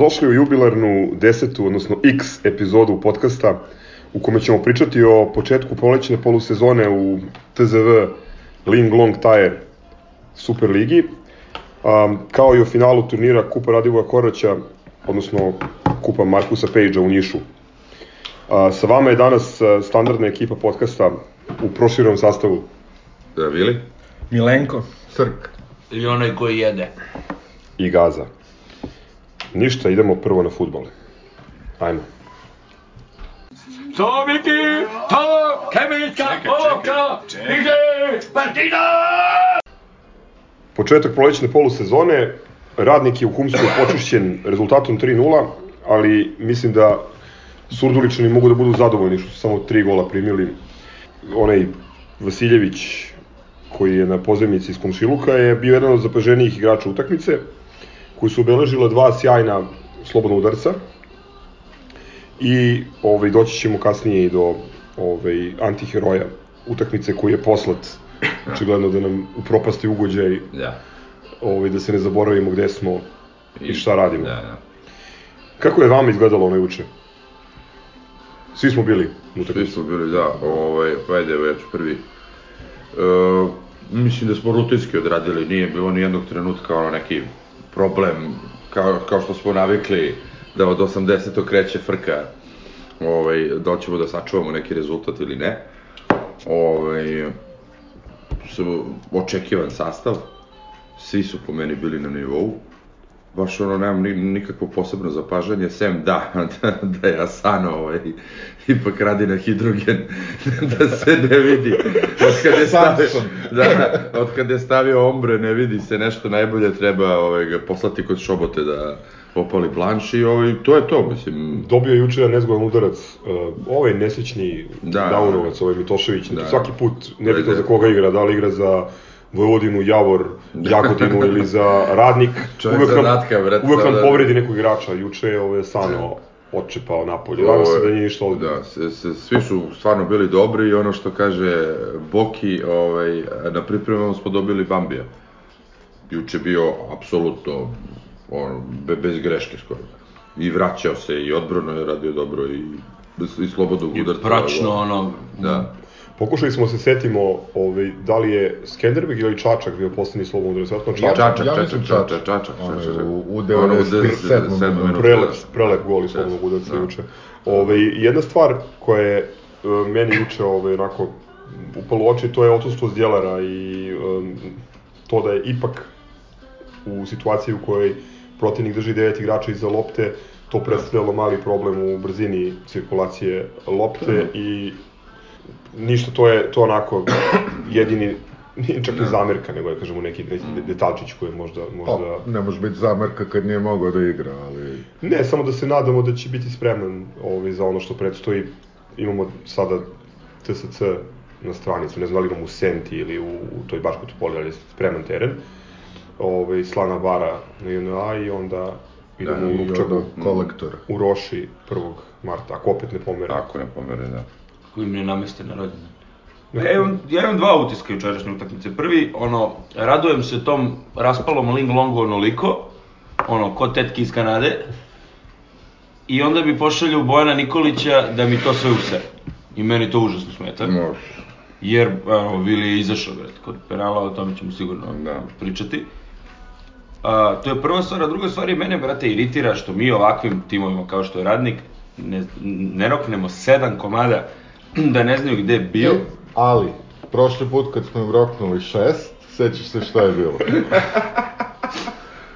Dobrodošli u jubilarnu desetu, odnosno X epizodu podcasta u kome ćemo pričati o početku prolećne polusezone u TZV Ling Long Tire Super Ligi, um, kao i o finalu turnira Kupa Radivoja Koraća, odnosno Kupa Markusa Pejđa u Nišu. A, sa vama je danas standardna ekipa podcasta u proširenom sastavu. Da, Vili? Milenko, Srk. Ili onaj koji jede. i Gaza. Ništa, idemo prvo na futbol. Ajmo. To Miki, to Kemića, Oka, ide, partida! Početak prolećne polusezone, radnik je u Humsku počišćen rezultatom 3-0, ali mislim da Surduličani mogu da budu zadovoljni što su samo tri gola primili. Onaj Vasiljević, koji je na pozemici iz Komšiluka, je bio jedan od zapaženijih igrača utakmice, koji su obeležila dva sjajna slobodna udarca. I ovaj, doći ćemo kasnije i do ovaj, antiheroja utakmice koji je poslat očigledno da nam upropasti ugođaj Da. ovaj, da se ne zaboravimo gde smo i šta radimo. Da, da. Kako je vama izgledalo ono juče? Svi smo bili u Svi utakmici. smo bili, da, ovaj, pa ajde, evo ja ću prvi. E, mislim da smo rutinski odradili, nije bilo ni jednog trenutka ono neki problem, kao, kao što smo navikli da od 80. kreće frka, ovaj, da ćemo da sačuvamo neki rezultat ili ne. Ovaj, očekivan sastav, svi su po meni bili na nivou, baš ono nemam ni, nikakvo posebno zapažanje, sem da, da, da je Asano ovaj, ipak radi na hidrogen, da se ne vidi. Od kad je stavio, da, od kad je stavio ombre ne vidi se nešto najbolje, treba ovaj, ga poslati kod šobote da opali blanš i ovaj, to je to, mislim, Dobio je juče nezgodan udarac, uh, ovaj nesrećni Da. Daunovac, ovaj Mitošević, Da. svaki put, nebitno Da, da. za koga igra, da li igra za Vojvodinu, Javor, Jagodinu ili za Radnik, Čovjek uvek nam, zadatka, brate, uvek nam da, da. povredi nekog igrača, juče je ovaj Sano odčepao napolje, nadam se da nije ništa ozbiljno. Da, se, se, svi su stvarno bili dobri i ono što kaže Boki, ovaj, na pripremama smo dobili Bambija. Juče bio apsolutno ono, be, bez greške skoro. I vraćao se i odbrano je radio dobro i, i slobodnog I udarca. pračno ono, Da. Pokušali smo se setimo ovaj, da li je Skenderbeg ili Čačak bio poslednji slobodno udarac, Čačak. Čačak, ja čačak, čačak, Čačak. je u- u 97. minutu. minutu. prelep, da. prelep gol iz slobodnog udarca Da. juče. Ovaj, jedna stvar koja je e, meni juče ovaj, onako upalo u oči, to je odsustvo Zdjelara i um, to da je ipak u situaciji u kojoj protivnik drži devet igrača iza lopte, to predstavljalo mali problem u brzini cirkulacije lopte i ništa, to je to onako jedini, nije čak ni zamerka, nego je, kažemo, neki, neki detaljčić koji je možda, možda... Pa, ne može biti zamerka kad nije mogao da igra, ali... Ne, samo da se nadamo da će biti spreman ovaj, za ono što predstoji. Imamo sada TSC na stranicu, ne znam da li imamo u Senti ili u, u toj Baškoj Topoli, ali je spreman teren. Ovaj, Slana Bara na JNA i onda idemo u I Rupčagu, onda kolektor. u Roši 1. marta, ako opet ne pomere. Ako ne pomere, da. Koji mi ne nameste na rođendan. Ja imam, ja imam dva utiska jučerašnje utakmice. Prvi, ono, radujem se tom raspalom Ling Longu onoliko, ono, ko tetki iz Kanade, i onda bi pošalju Bojana Nikolića da mi to sve use. I meni to užasno smeta. Može. Jer, evo, Vili je izašao, brate, kod penala, o tome ćemo sigurno Da. pričati. A, to je prva stvar, a druga stvar je mene, brate, iritira što mi ovakvim timovima kao što je Radnik ne, ne roknemo sedam komada da ne znaju gde je bio. E, ali, prošli put kad smo im roknuli šest, sećaš se šta je bilo.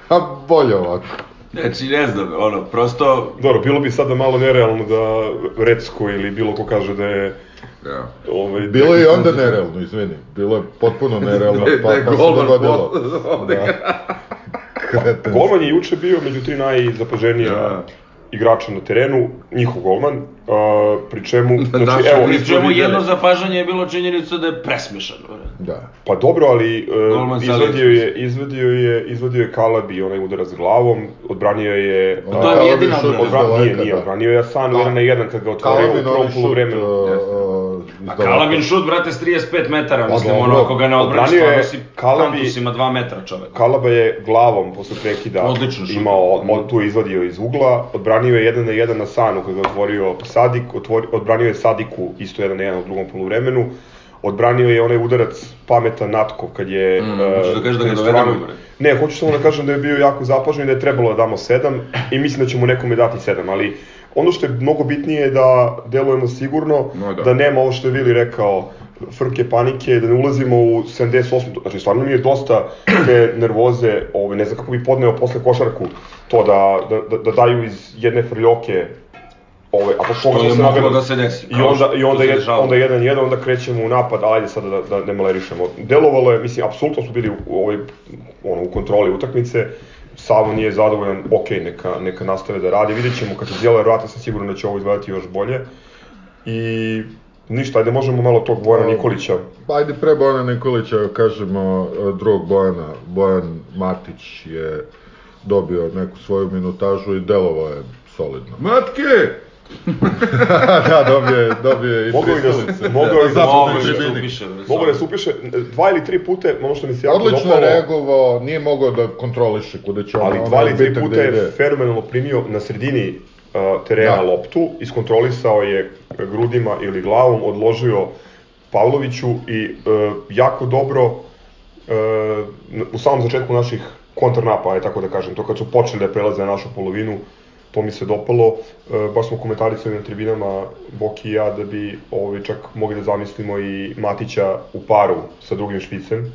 A bolje ovako. Znači, ne znam, ono, prosto, Dobro, bilo bi sada malo nerealno da Recko ili bilo ko kaže da je Da. ovaj, Bilo je i onda nerealno, izvini. Bilo je potpuno nerealno, pa, Da je pa se dogodilo. Da. Golman je juče bio među tri najzapaženija Da. Igrača na terenu, njihov golman, a, pri čemu, znači, Naši evo, pri pri čemu jedno zapažanje je bilo činjenica da je presmešan. Da. pa dobro, ali uh, izvadio je, izvadio je, izvadio je Kalabi onaj udarac glavom, odbranio je... Ono, To je jedina odbrana. Odbran, nije, daleka, nije, da. odbranio je Asano Ka- jedan na jedan kad ga otvorio u prvom uh, Jeste. uh, A Kalabin šut, brate, s 35 metara, mislim, dobro. ono, ako ga ne odbraniš, stvarno si Kalabi- Kantus ima 2 metra čovek. Kalaba je glavom posle prekida Odličan šut. imao, od, tu je izvadio iz ugla, odbranio je 1 na 1 na Sanu koji ga je otvorio Sadik, otvori, odbranio je Sadiku isto 1 na 1 u drugom poluvremenu, odbranio je onaj udarac pametan Natkov kad je... Mm, hoćeš da kažeš da ga dovedemo, bre? Ne, hoću samo da kažem da je bio jako zapažen i da je trebalo da damo 7 i mislim da ćemo nekome dati 7, ali ono što je mnogo bitnije je da delujemo sigurno, No, da. da nema ovo što je Vili rekao, frke, panike, da ne ulazimo u 78. Znači, stvarno mi je dosta te nervoze, ovaj, ne znam kako bi podneo posle košarku, to da, da, da, da daju iz jedne frljoke Ovaj, a po Što je se moglo da se desi, I onda, i onda, se je, dešavalo. onda jedan jedan, onda krećemo u napad, ajde sada da, da ne malerišemo. Delovalo je, mislim, apsolutno smo bili u, ovaj, ono, u kontroli utakmice, Savo nije zadovoljan, ok, neka, neka nastave da radi, vidjet ćemo kad se dijela vrata, sam siguran da će ovo izgledati još bolje. I ništa, ajde možemo malo tog Bojana Nikolića. Ajde pre Bojana Nikolića kažemo e, drugog Bojana, Bojan Matić je dobio neku svoju minutažu i delovao je solidno. Matke! da, dobio je, dobio je i Mogao i da pristalice. mogao i da Mogu da tribini. upiše, Mogu da se upiše dva ili tri pute, ono što mi se jako Odlično dopalo, je reagovao, nije mogao da kontroliše kuda će on, ali dva ili tri bitak puta da je fenomenalno primio na sredini uh, terena Da. loptu, iskontrolisao je grudima ili glavom, odložio Pavloviću i uh, jako dobro uh, u samom začetku naših kontrnapa, aj tako da kažem, to kad su počeli da prelaze na našu polovinu, to mi se dopalo, uh, baš smo komentarisali na tribinama Boki i ja da bi ovaj, čak mogli da zamislimo i Matića u paru sa drugim špicem,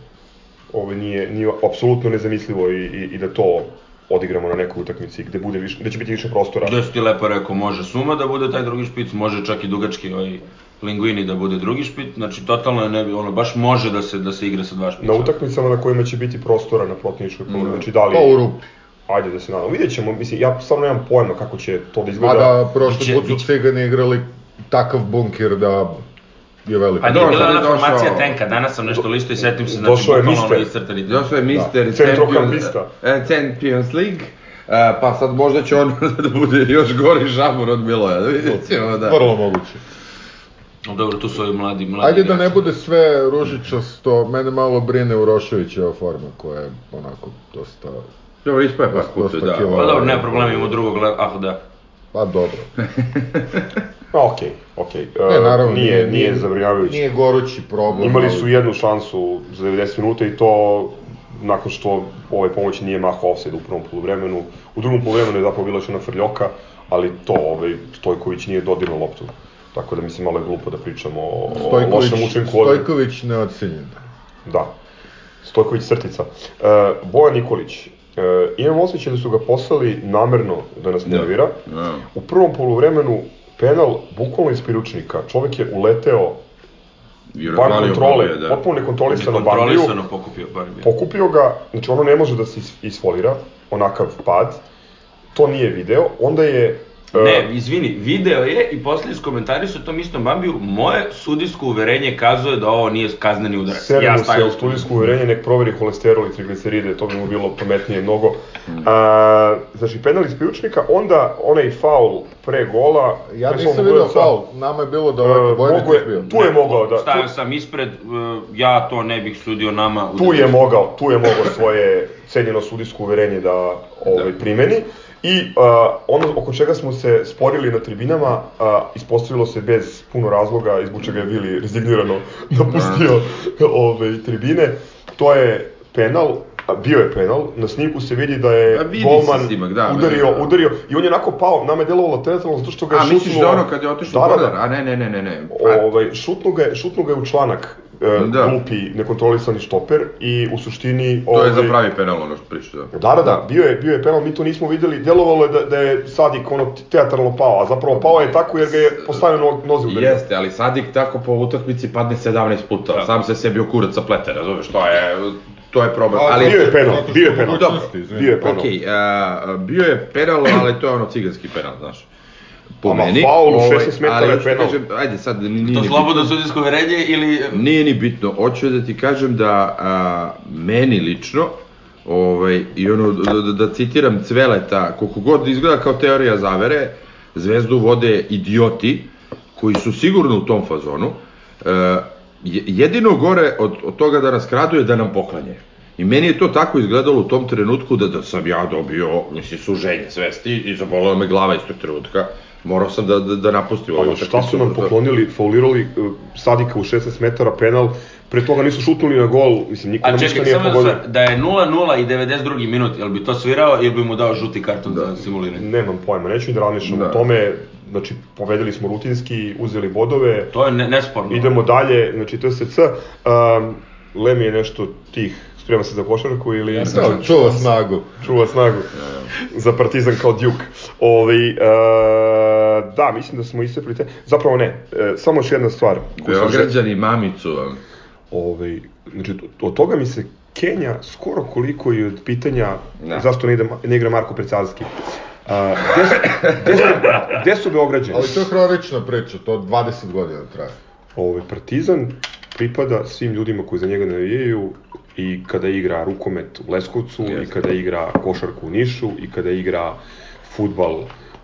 ovo nije, nije apsolutno nezamislivo i, i, i da to odigramo na nekoj utakmici gde bude više, gde će biti više prostora. Gde si ti lepo rekao, može Suma da bude taj drugi špic, može čak i dugački ovaj Linguini da bude drugi špic, znači totalno ne bi, ono, baš može da se, da se igra sa dva špica. Na utakmicama na kojima će biti prostora na protivničkoj polovini, znači da li... Pa u rupi. Ajde da se nadamo. Vidjet ćemo, mislim, ja stvarno nemam pojma kako će to da A izgleda. da, prošli put su cigani igrali takav bunker da je veliko. Pa nije bila ona formacija tenka, danas sam nešto listo i setim se, znači Došao je bukvalno ono mister. iscrtani. Došao je Mister Da. da. Centrokampista. Champions League. Uh, pa sad možda će on da bude još gori žabor od Miloja, da vidjet ćemo da. Vrlo moguće. No, Dobro, tu su ovi mladi, mladi Ajde da ne bude sve ružičasto, mene malo brine Uroševićeva forma koja je onako dosta, Dobro, ispao je par Dosta- puta, dosta da. Pa dobro, nema problema, imamo drugog, ah da. pa dobro. Pa okej, okej. Ne, E, naravno, nije, nije zabrinjavajuće. Nije gorući problem. Imali ali- su jednu šansu za 90 minuta i to nakon što ovaj pomoć nije mahao offside u prvom poluvremenu. U drugom poluvremenu je zapravo bila još jedna frljoka, ali to ovaj, Stojković nije dodirno loptu. Tako da mislim malo je glupo da pričamo o Stojković, lošem učinku. Stojković neocenjen. Da. Stojković crtica. E, Bojan Nikolić. E, imam osjećaj da su ga poslali namerno da nas nervira. Da. U prvom poluvremenu penal bukvalno iz priručnika. Čovek je uleteo van kontrole, Bambija, da. potpuno nekontrolisano Kontrolisano pokupio Barbija. pokupio ga, znači ono ne može da se is- isfolira, onakav pad, to nije video, onda je... e, Ne, izvini, video je i posle iskomentarisao tom istom Bambiju, moje sudijsko uverenje kazuje da ovo nije kazneni udarac. Sere mu se u studijsko uverenje, nek proveri holesterol i trigliceride, to bi mu bilo pametnije mnogo. A, znači, penal iz priučnika, onda onaj faul pre gola. Ja pre nisam vidio faul, nama je bilo e, daleko, Vojnić mogo je bio. Tu je mogao da... Stavio tu- sam ispred, e, ja to ne bih sudio nama. tu je mogao, tu je mogao svoje cenjeno sudijsko uverenje da ovaj, primeni. I uh, ono oko čega smo se sporili na tribinama, uh, ispostavilo se bez puno razloga, izbog čega je Vili rezignirano napustio ove, tribine, to je penal, a bio je penal, na snimku se vidi da je golman snimak, da, udario, da, da. udario i on je onako pao, nama je delovalo teatralno zato što ga je A, misliš šutnuo- da ono kad je otišao Da, u da. A ne, ne, ne, ne, ne. Pa, Ovaj, šutnu ga, je- šutnu ga je u članak e, Da. glupi, nekontrolisani štoper i u suštini... to je za ovaj, pravi penal ono što pričaš, da. Da, da, da, bio je, bio je penal, mi to nismo videli, delovalo je da, da je Sadik ono teatralno pao, a zapravo pao je tako jer ga je postavio no, nozi udario. Jeste, ali Sadik tako po utakmici padne 17 puta, Da. sam se sebi okurac sa plete, razumeš, to je, to je problem. Ali Ali, bio je penal, bio je penal. Izvini. Bio je penal. Okej, a, bio je penal, ali to je ono ciganski penal, znaš. Po Ama meni. faul u ovaj, 16 metara ali je ti penal. Kažem, ajde sad, nije To slobodno sudijsko uverenje ili... Nije ni bitno, hoću da ti kažem da a, meni lično, ovaj, i ono, da, da, da citiram Cveleta, koliko god izgleda kao teorija zavere, zvezdu vode idioti, koji su sigurno u tom fazonu, je- jedino gore od, od toga da nas kradu je da nam poklanje. I meni je to tako izgledalo u tom trenutku da, da sam ja dobio, mislim, suženje svesti i zabolila me glava iz tog trenutka. Morao sam da, da, da napustim Ali šta su nam poklonili, faulirali uh, Sadika u 16 metara penal, pre toga nisu šutnuli na gol, mislim, niko nam ništa čekaj, nije samo da, pogodio. da je 0-0 i 92. minut, jel bi to svirao ili bi mu dao žuti karton za simuliranje? Nemam pojma, neću ni da razmišljam Da. o tome, znači, pobedili smo rutinski, uzeli bodove, To je ne, nesporno. idemo dalje, znači, TSC, um, Lemi je nešto tih, sprema se za košarku ili... Ja sam čuo snagu. čuva snagu za Partizan kao Duke. Ovaj, uh, da, mislim da smo iscepli te... Zapravo ne, e, samo još jedna stvar. Beograđani mamicu vam. Ovaj, znači, od toga mi se Kenja skoro koliko i od pitanja Da. zašto ne, ide, ne igra Marko Precalski. A, gde, su, gde, su, gde su Beograđani? Ali to je hronična priča, to 20 godina traje. Ovaj, Partizan pripada svim ljudima koji za njega navijaju i kada igra rukomet u Leskovcu, i Jeste. kada igra košarku u Nišu, i kada igra futbal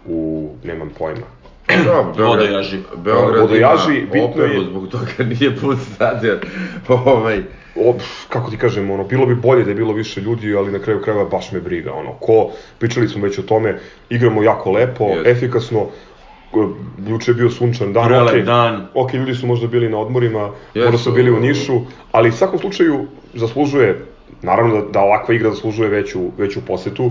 u, nemam pojma, Dobro, Beograd, Vodojaži. Beograd Vodojaži, bitno je- zbog toga nije put stadion. ovaj, o, pf, kako ti kažem, ono, bilo bi bolje da je bilo više ljudi, ali na kraju krajeva baš me briga, ono, ko, pričali smo već o tome, igramo jako lepo, Jeste. efikasno, juče je bio sunčan dan, Prelep okej, dan. ok, ljudi su možda bili na odmorima, Jesu. možda su bili u Nišu, ali u svakom slučaju zaslužuje, naravno da, da ovakva igra zaslužuje veću, veću posetu,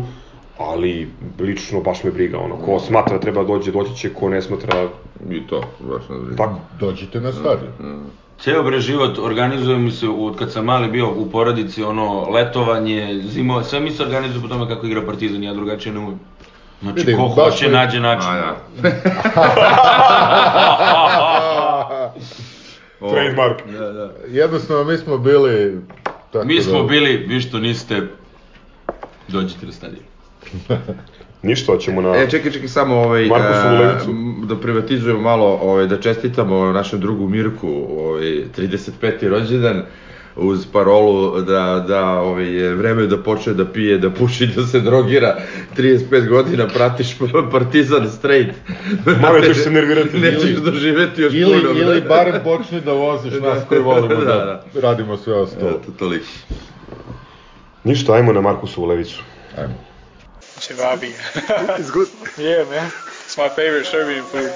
ali lično baš me briga, ono, ko smatra treba dođe, doći će, ko ne smatra, I to, baš na briga. tako, Dođite na stadion. Ceo bre život organizuje mi se, od kad sam mali bio u porodici, ono, letovanje, zimo, sve mi se organizuje po tome kako igra Partizan, ja drugačije ne umem. Znači, Vidim, ko hoće, mi- nađe način. A, da. O, Trademark. Da, da. Jednostavno, mi smo bili... Tako Mi smo da, bili, vi što niste, dođite na stadion. ništa, hoćemo na... E, čekaj, čekaj, samo ovaj, m, da privatizujemo malo, ovaj, da čestitamo našem drugu Mirku, ovaj, 35. rođendan, uz parolu da, da ovaj, je vreme da počne da pije, da puši, da se drogira, 35 godina pratiš partizan straight. Mame, ćeš se nervirati. Nećeš Ili- doživeti još Ili, puno. ili barem počni da voziš nas koji volimo da, Da, da. radimo sve ostalo. Eto, toliko. Ništa, ajmo na Markusovu levicu. Ajmo. Chivabi. it's good. Yeah, man. It's my favorite Serbian food.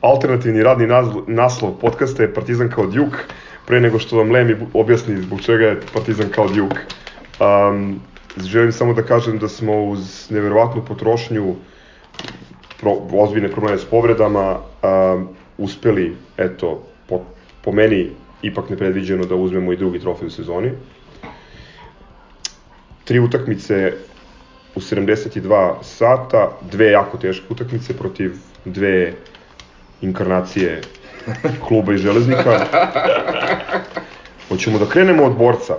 Alternativni radni nazl- naslov podcasta je Partizan kao Djuk, pre nego što vam Lemi objasni zbog čega je Partizan kao Djuk. Um, želim samo da kažem da smo uz neverovatnu potrošnju, pro, ozbiljne probleme s povredama, um, uspeli, eto, po, po meni, ipak nepredviđeno da uzmemo i drugi trofej u sezoni. Tri utakmice u 72 sata, dve jako teške utakmice protiv dve inkarnacije kluba i železnika. Hoćemo da krenemo od borca.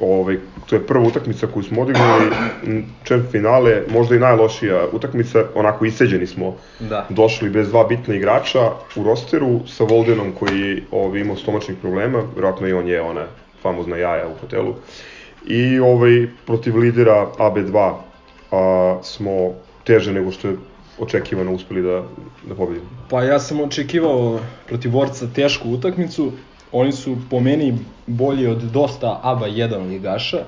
Ovaj, to je prva utakmica koju smo odigrali, čem finale, možda i najlošija utakmica, onako iseđeni smo Da. došli bez dva bitna igrača u rosteru sa Voldenom koji ovaj, imao stomačnih problema, vjerojatno i on je ona famozna jaja u hotelu. I ovaj, protiv lidera AB2 a, smo teže nego što je očekivano uspeli da, da pobedimo. Pa ja sam očekivao protiv Vorca tešku utakmicu. Oni su po meni bolji od dosta ABA 1 ligaša.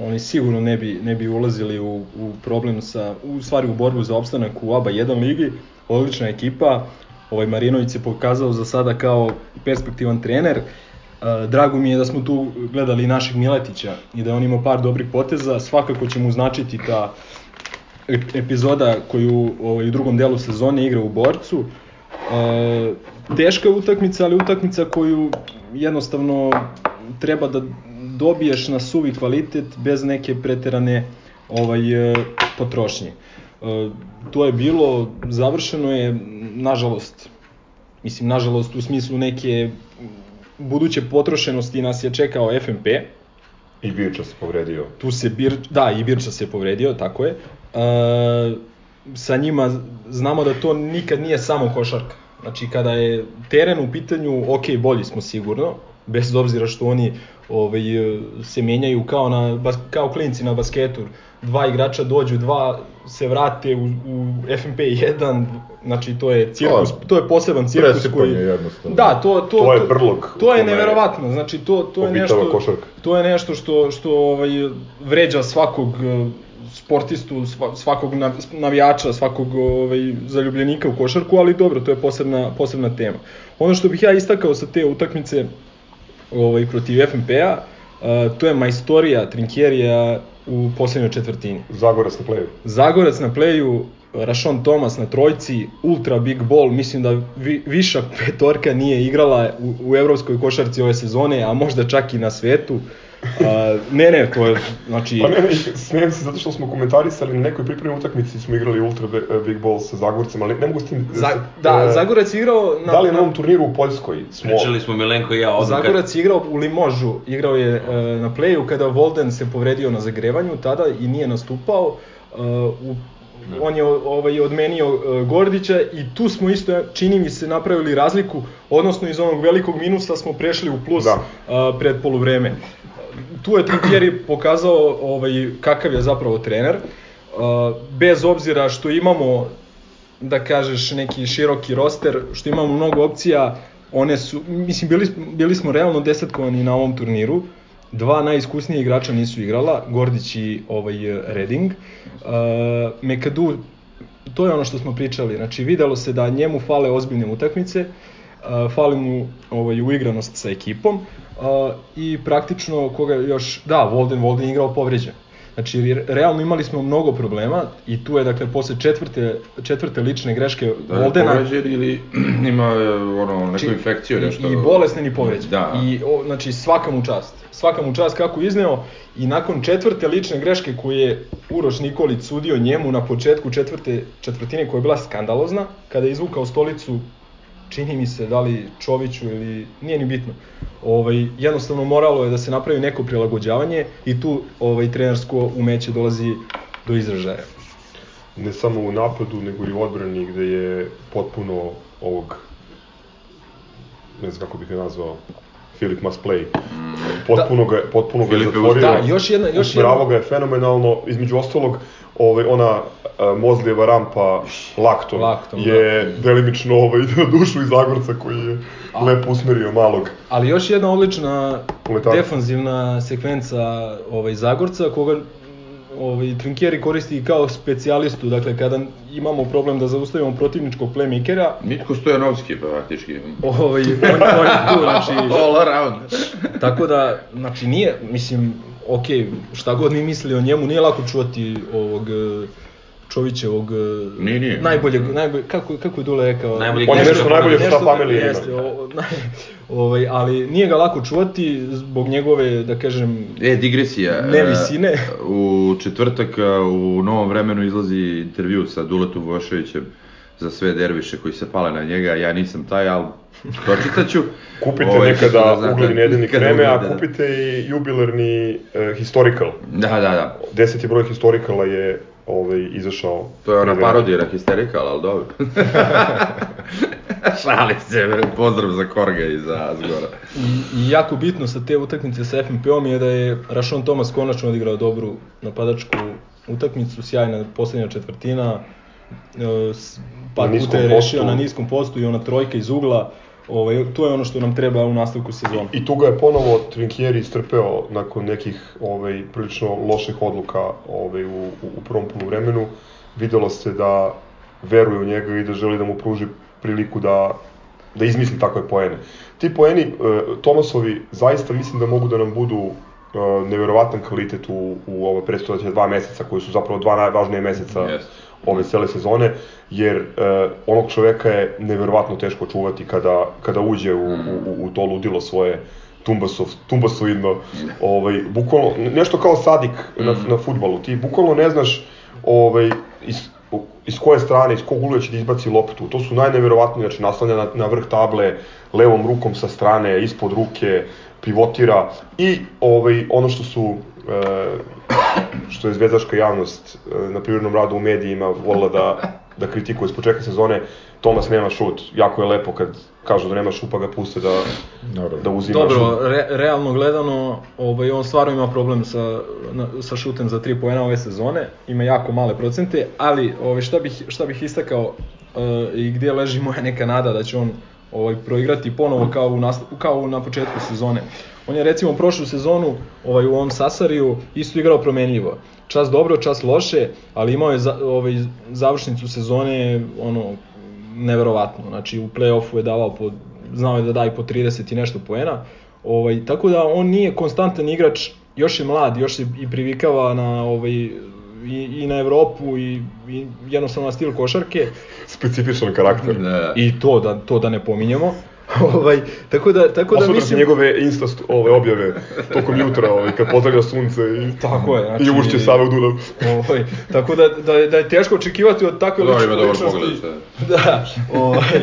Oni sigurno ne bi, ne bi ulazili u, u problem sa, u stvari u borbu za opstanak u ABA 1 ligi. Odlična ekipa. Ovaj Marinović se pokazao za sada kao perspektivan trener. Drago mi je da smo tu gledali našeg Miletića i da on imao par dobrih poteza. Svakako će mu značiti ta ep- epizoda koju ovaj, u drugom delu sezone igra u borcu. E, teška je utakmica, ali utakmica koju jednostavno treba da dobiješ na suvi kvalitet bez neke preterane ovaj, e, potrošnje. E, to je bilo, završeno je, nažalost, mislim, nažalost u smislu neke buduće potrošenosti nas je čekao FNP, I Birča se povredio. tu se Bir, da, i Birča se povredio, tako je. Sa njima znamo da to nikad nije samo košarka. Znači kada je teren u pitanju, ok, bolji smo sigurno, bez obzira što oni ovaj, se menjaju kao, na, kao klinci na basketu. Dva igrača dođu, dva se vrate u, u FNP 1, znači to je cirkus, to je poseban cirkus koji... jednostavno. Da, to, to, To je brlog To je neverovatno, znači to, to je nešto... košarka. To je nešto što, što ovaj, vređa svakog sportistu, sva- svakog nav- navijača, svakog ovaj, zaljubljenika u košarku, ali dobro, to je posebna, posebna tema. Ono što bih ja istakao sa te utakmice ovaj, protiv FNP-a, eh, to je majstorija Trinkjerija u poslednjoj četvrtini. Zagorac na playu. Zagorac na pleju, Rašon Tomas na trojci, ultra big ball, mislim da vi, viša petorka nije igrala u, u evropskoj košarci ove sezone, a možda čak i na svetu. A, ne, ne, to je, znači... Pa ne, ne, smijem se zato što smo komentarisali na nekoj pripremnoj utakmici smo igrali Ultra Be- Big Ball sa Zagorcem, ali ne mogu s tim... Za, se- da, e, Zagorac je igrao na, Da li na ovom turniru u Poljskoj smo... Pričali smo Milenko i ja odmah. Zagorac je igrao u Limožu, igrao je e, na pleju kada Volden se povredio na zagrevanju tada i nije nastupao. E, u, on je ovaj, odmenio e, Gordića i tu smo isto, čini mi se, napravili razliku, odnosno iz onog velikog minusa smo prešli u plus Da. e, pred poluvreme. Tu je Trinkieri pokazao ovaj, kakav je zapravo trener, e, bez obzira što imamo da kažeš neki široki roster, što imamo mnogo opcija, one su, mislim, bili, bili smo realno desetkovani na ovom turniru, dva najiskusnije igrača nisu igrala, Gordić i ovaj Reding. Uh, Mekadu, to je ono što smo pričali, znači videlo se da njemu fale ozbiljne utakmice, uh, fali mu ovaj, uigranost sa ekipom uh, i praktično koga još, da, Volden, Volden igrao povređen. Znači, re- realno imali smo mnogo problema i tu je, dakle, posle četvrte, četvrte lične greške Da je Voldena... povređen ili ima e, ono, neku Znači, infekciju, nešto? I bolestan i povređen. Da. I, o, znači, svaka mu čast. Svaka mu čast kako je izneo i nakon četvrte lične greške koju je Uroš Nikolić sudio njemu na početku četvrte četvrtine koja je bila skandalozna, kada je izvukao stolicu čini mi se da li Čoviću ili nije ni bitno. Ovaj jednostavno moralo je da se napravi neko prilagođavanje i tu ovaj trenersko umeće dolazi do izražaja. ne samo u napadu, nego i u odbrani gde je potpuno ovog, ne znam kako bih ga nazvao, Filip must play. Potpuno ga, je- potpuno ga je zatvorio. Da, još jedna- još jedna- ga je fenomenalno, između ostalog, ovaj, ona uh, Mozlijeva rampa Lakton, Lakton, je delimično ovaj, na dušu iz Zagorca koji je lepo usmerio malog. Ali još jedna odlična Komentator. defanzivna sekvenca ovaj Zagorca koga ovaj Trinkieri koristi kao specijalistu, dakle kada imamo problem da zaustavimo protivničkog playmakera, Mitko Stojanovski, pa praktički. ovaj on, on je tu, znači All around. tako da znači nije mislim ok, šta god mi mislili o njemu, nije lako čuvati ovog eh, Čovićevog eh, Nije, nije. najboljeg, najbolje, kako, kako je Dule rekao? Najboljeg On je nešto najbolje sa familije ima. Jeste, o, naj, ovaj, ali nije ga lako čuvati zbog njegove, da kažem, E, digresija. Ne e, visine. U četvrtak e, u novom vremenu izlazi intervju sa Duletom Voševićem za sve derviše koji se pale na njega. Ja nisam taj, ali pročitat ću. Kupite Ovaj, nekada da ugledni vreme, a da. kupite i jubilarni uh, historical. Da, da, da. Deseti broj historicala je ovaj, izašao. To je ona na Hysterical, ali dobro. Šalim se, pozdrav za Korga i za Zgora. i, i jako bitno sa te utakmice sa FNP-om je da je Rašon Tomas konačno odigrao dobru napadačku utakmicu, sjajna poslednja četvrtina, e, s- par puta je rešio postu. na niskom postu i ona trojka iz ugla, ovaj, to je ono što nam treba u nastavku sezona. I tu ga je ponovo Trinkieri istrpeo nakon nekih ovaj, prilično loših odluka ovaj, u, u, prvom poluvremenu. Videlo se da veruje u njega i da želi da mu pruži priliku da, da izmisli takve poene. Ti poeni, e, Tomasovi, zaista mislim da mogu da nam budu e, neverovatan kvalitet u, u ove predstojeće dva meseca, koji su zapravo dva najvažnije meseca Yes. Ove cele sezone, jer e, onog čoveka je neverovatno teško čuvati kada, kada uđe u, u, u to ludilo svoje tumbasov, tumbasoidno, ovaj, bukvalno, nešto kao sadik na, na futbalu, ti bukvalno ne znaš ovaj, iz, iz koje strane, iz kog ugla će da izbaci loptu, to su najneverovatnije, znači naslanja na, na vrh table, levom rukom sa strane, ispod ruke, pivotira i ovaj, ono što su e, što je zvezdaška javnost e, na privrednom radu u medijima volila da da kritikuje s početka sezone, Tomas nema šut, jako je lepo kad kažu da nema šut pa ga puste da, Naravno. da uzima Dobro, šut. re, realno gledano, ovaj, on stvarno ima problem sa, na, sa šutem za 3 poena ove sezone, ima jako male procente, ali ovaj, šta, bih, šta bih istakao uh, i gdje leži moja neka nada da će on ovaj, proigrati ponovo kao, u nast, kao na početku sezone. On je recimo prošlu sezonu ovaj, u ovom Sasariju isto igrao promenljivo. Čas dobro, čas loše, ali imao je za, ovaj, završnicu sezone ono, neverovatno. Znači u play-offu je davao po, znao je da daje po 30 i nešto poena. Ovaj, tako da on nije konstantan igrač, još je mlad, još se i privikava na ovaj, i, i na Evropu i, i jednostavno na stil košarke Specifičan karakter. Da. i to da to da ne pominjemo. ovaj tako da tako da mislim sam njegove insta st- ove objave tokom jutra, ovaj, kad pozdravlja sunce i, Tako je, znači- i ušće Save u Dunav. Ovaj, tako da, da, je- da je teško očekivati od takve Dobro, ima lične- dobar ličnosti. pogled, je. Da, ovaj,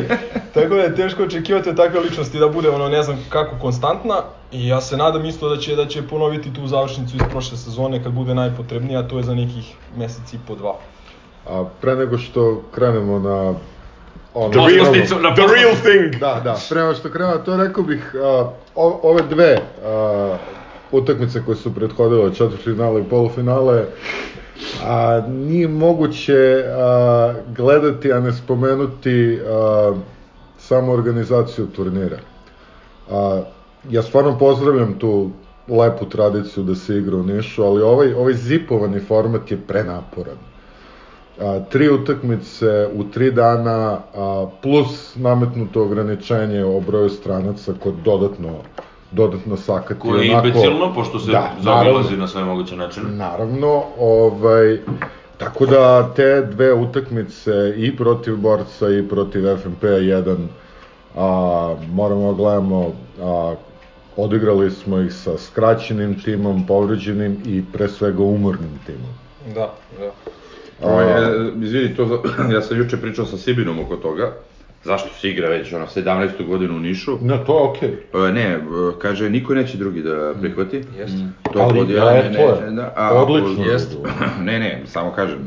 tako da je teško očekivati od takve ličnosti da bude ono ne znam kako konstantna i ja se nadam isto da će da će ponoviti tu završnicu iz prošle sezone kad bude najpotrebnija, to je za nekih mesec i po dva. A pre nego što krenemo na ono, The real, na the real thing! Da, da, pre nego što krenemo, to rekao bih, o, ove dve a, utakmice koje su prethodile, četvrtfinale i polufinale, a, nije moguće a, gledati, a ne spomenuti a, samo organizaciju turnira. A, ja stvarno pozdravljam tu lepu tradiciju da se igra u Nišu, ali ovaj, ovaj zipovani format je prenaporan a, tri utakmice u tri dana, a, plus nametnuto ograničenje o broju stranaca kod dodatno dodatno sakati. Koje je onako- imbecilno, pošto se Da, zaobilazi na sve moguće načine. Naravno, ovaj, tako da te dve utakmice i protiv Borca i protiv FNP 1 a, moramo da gledamo a, odigrali smo ih sa skraćenim timom, povređenim i pre svega umornim timom. Da, da. Ovaj, e, izvini, to, ja sam juče pričao sa Sibinom oko toga, zašto se igra već ono 17. godinu u Nišu. Ne, to je okej. E, ne, e, kaže, niko neće drugi da prihvati. Jeste. To Ali, pod e, ne, to je. ne, da, a, Odlično. Jest. ne, ne, samo kažem,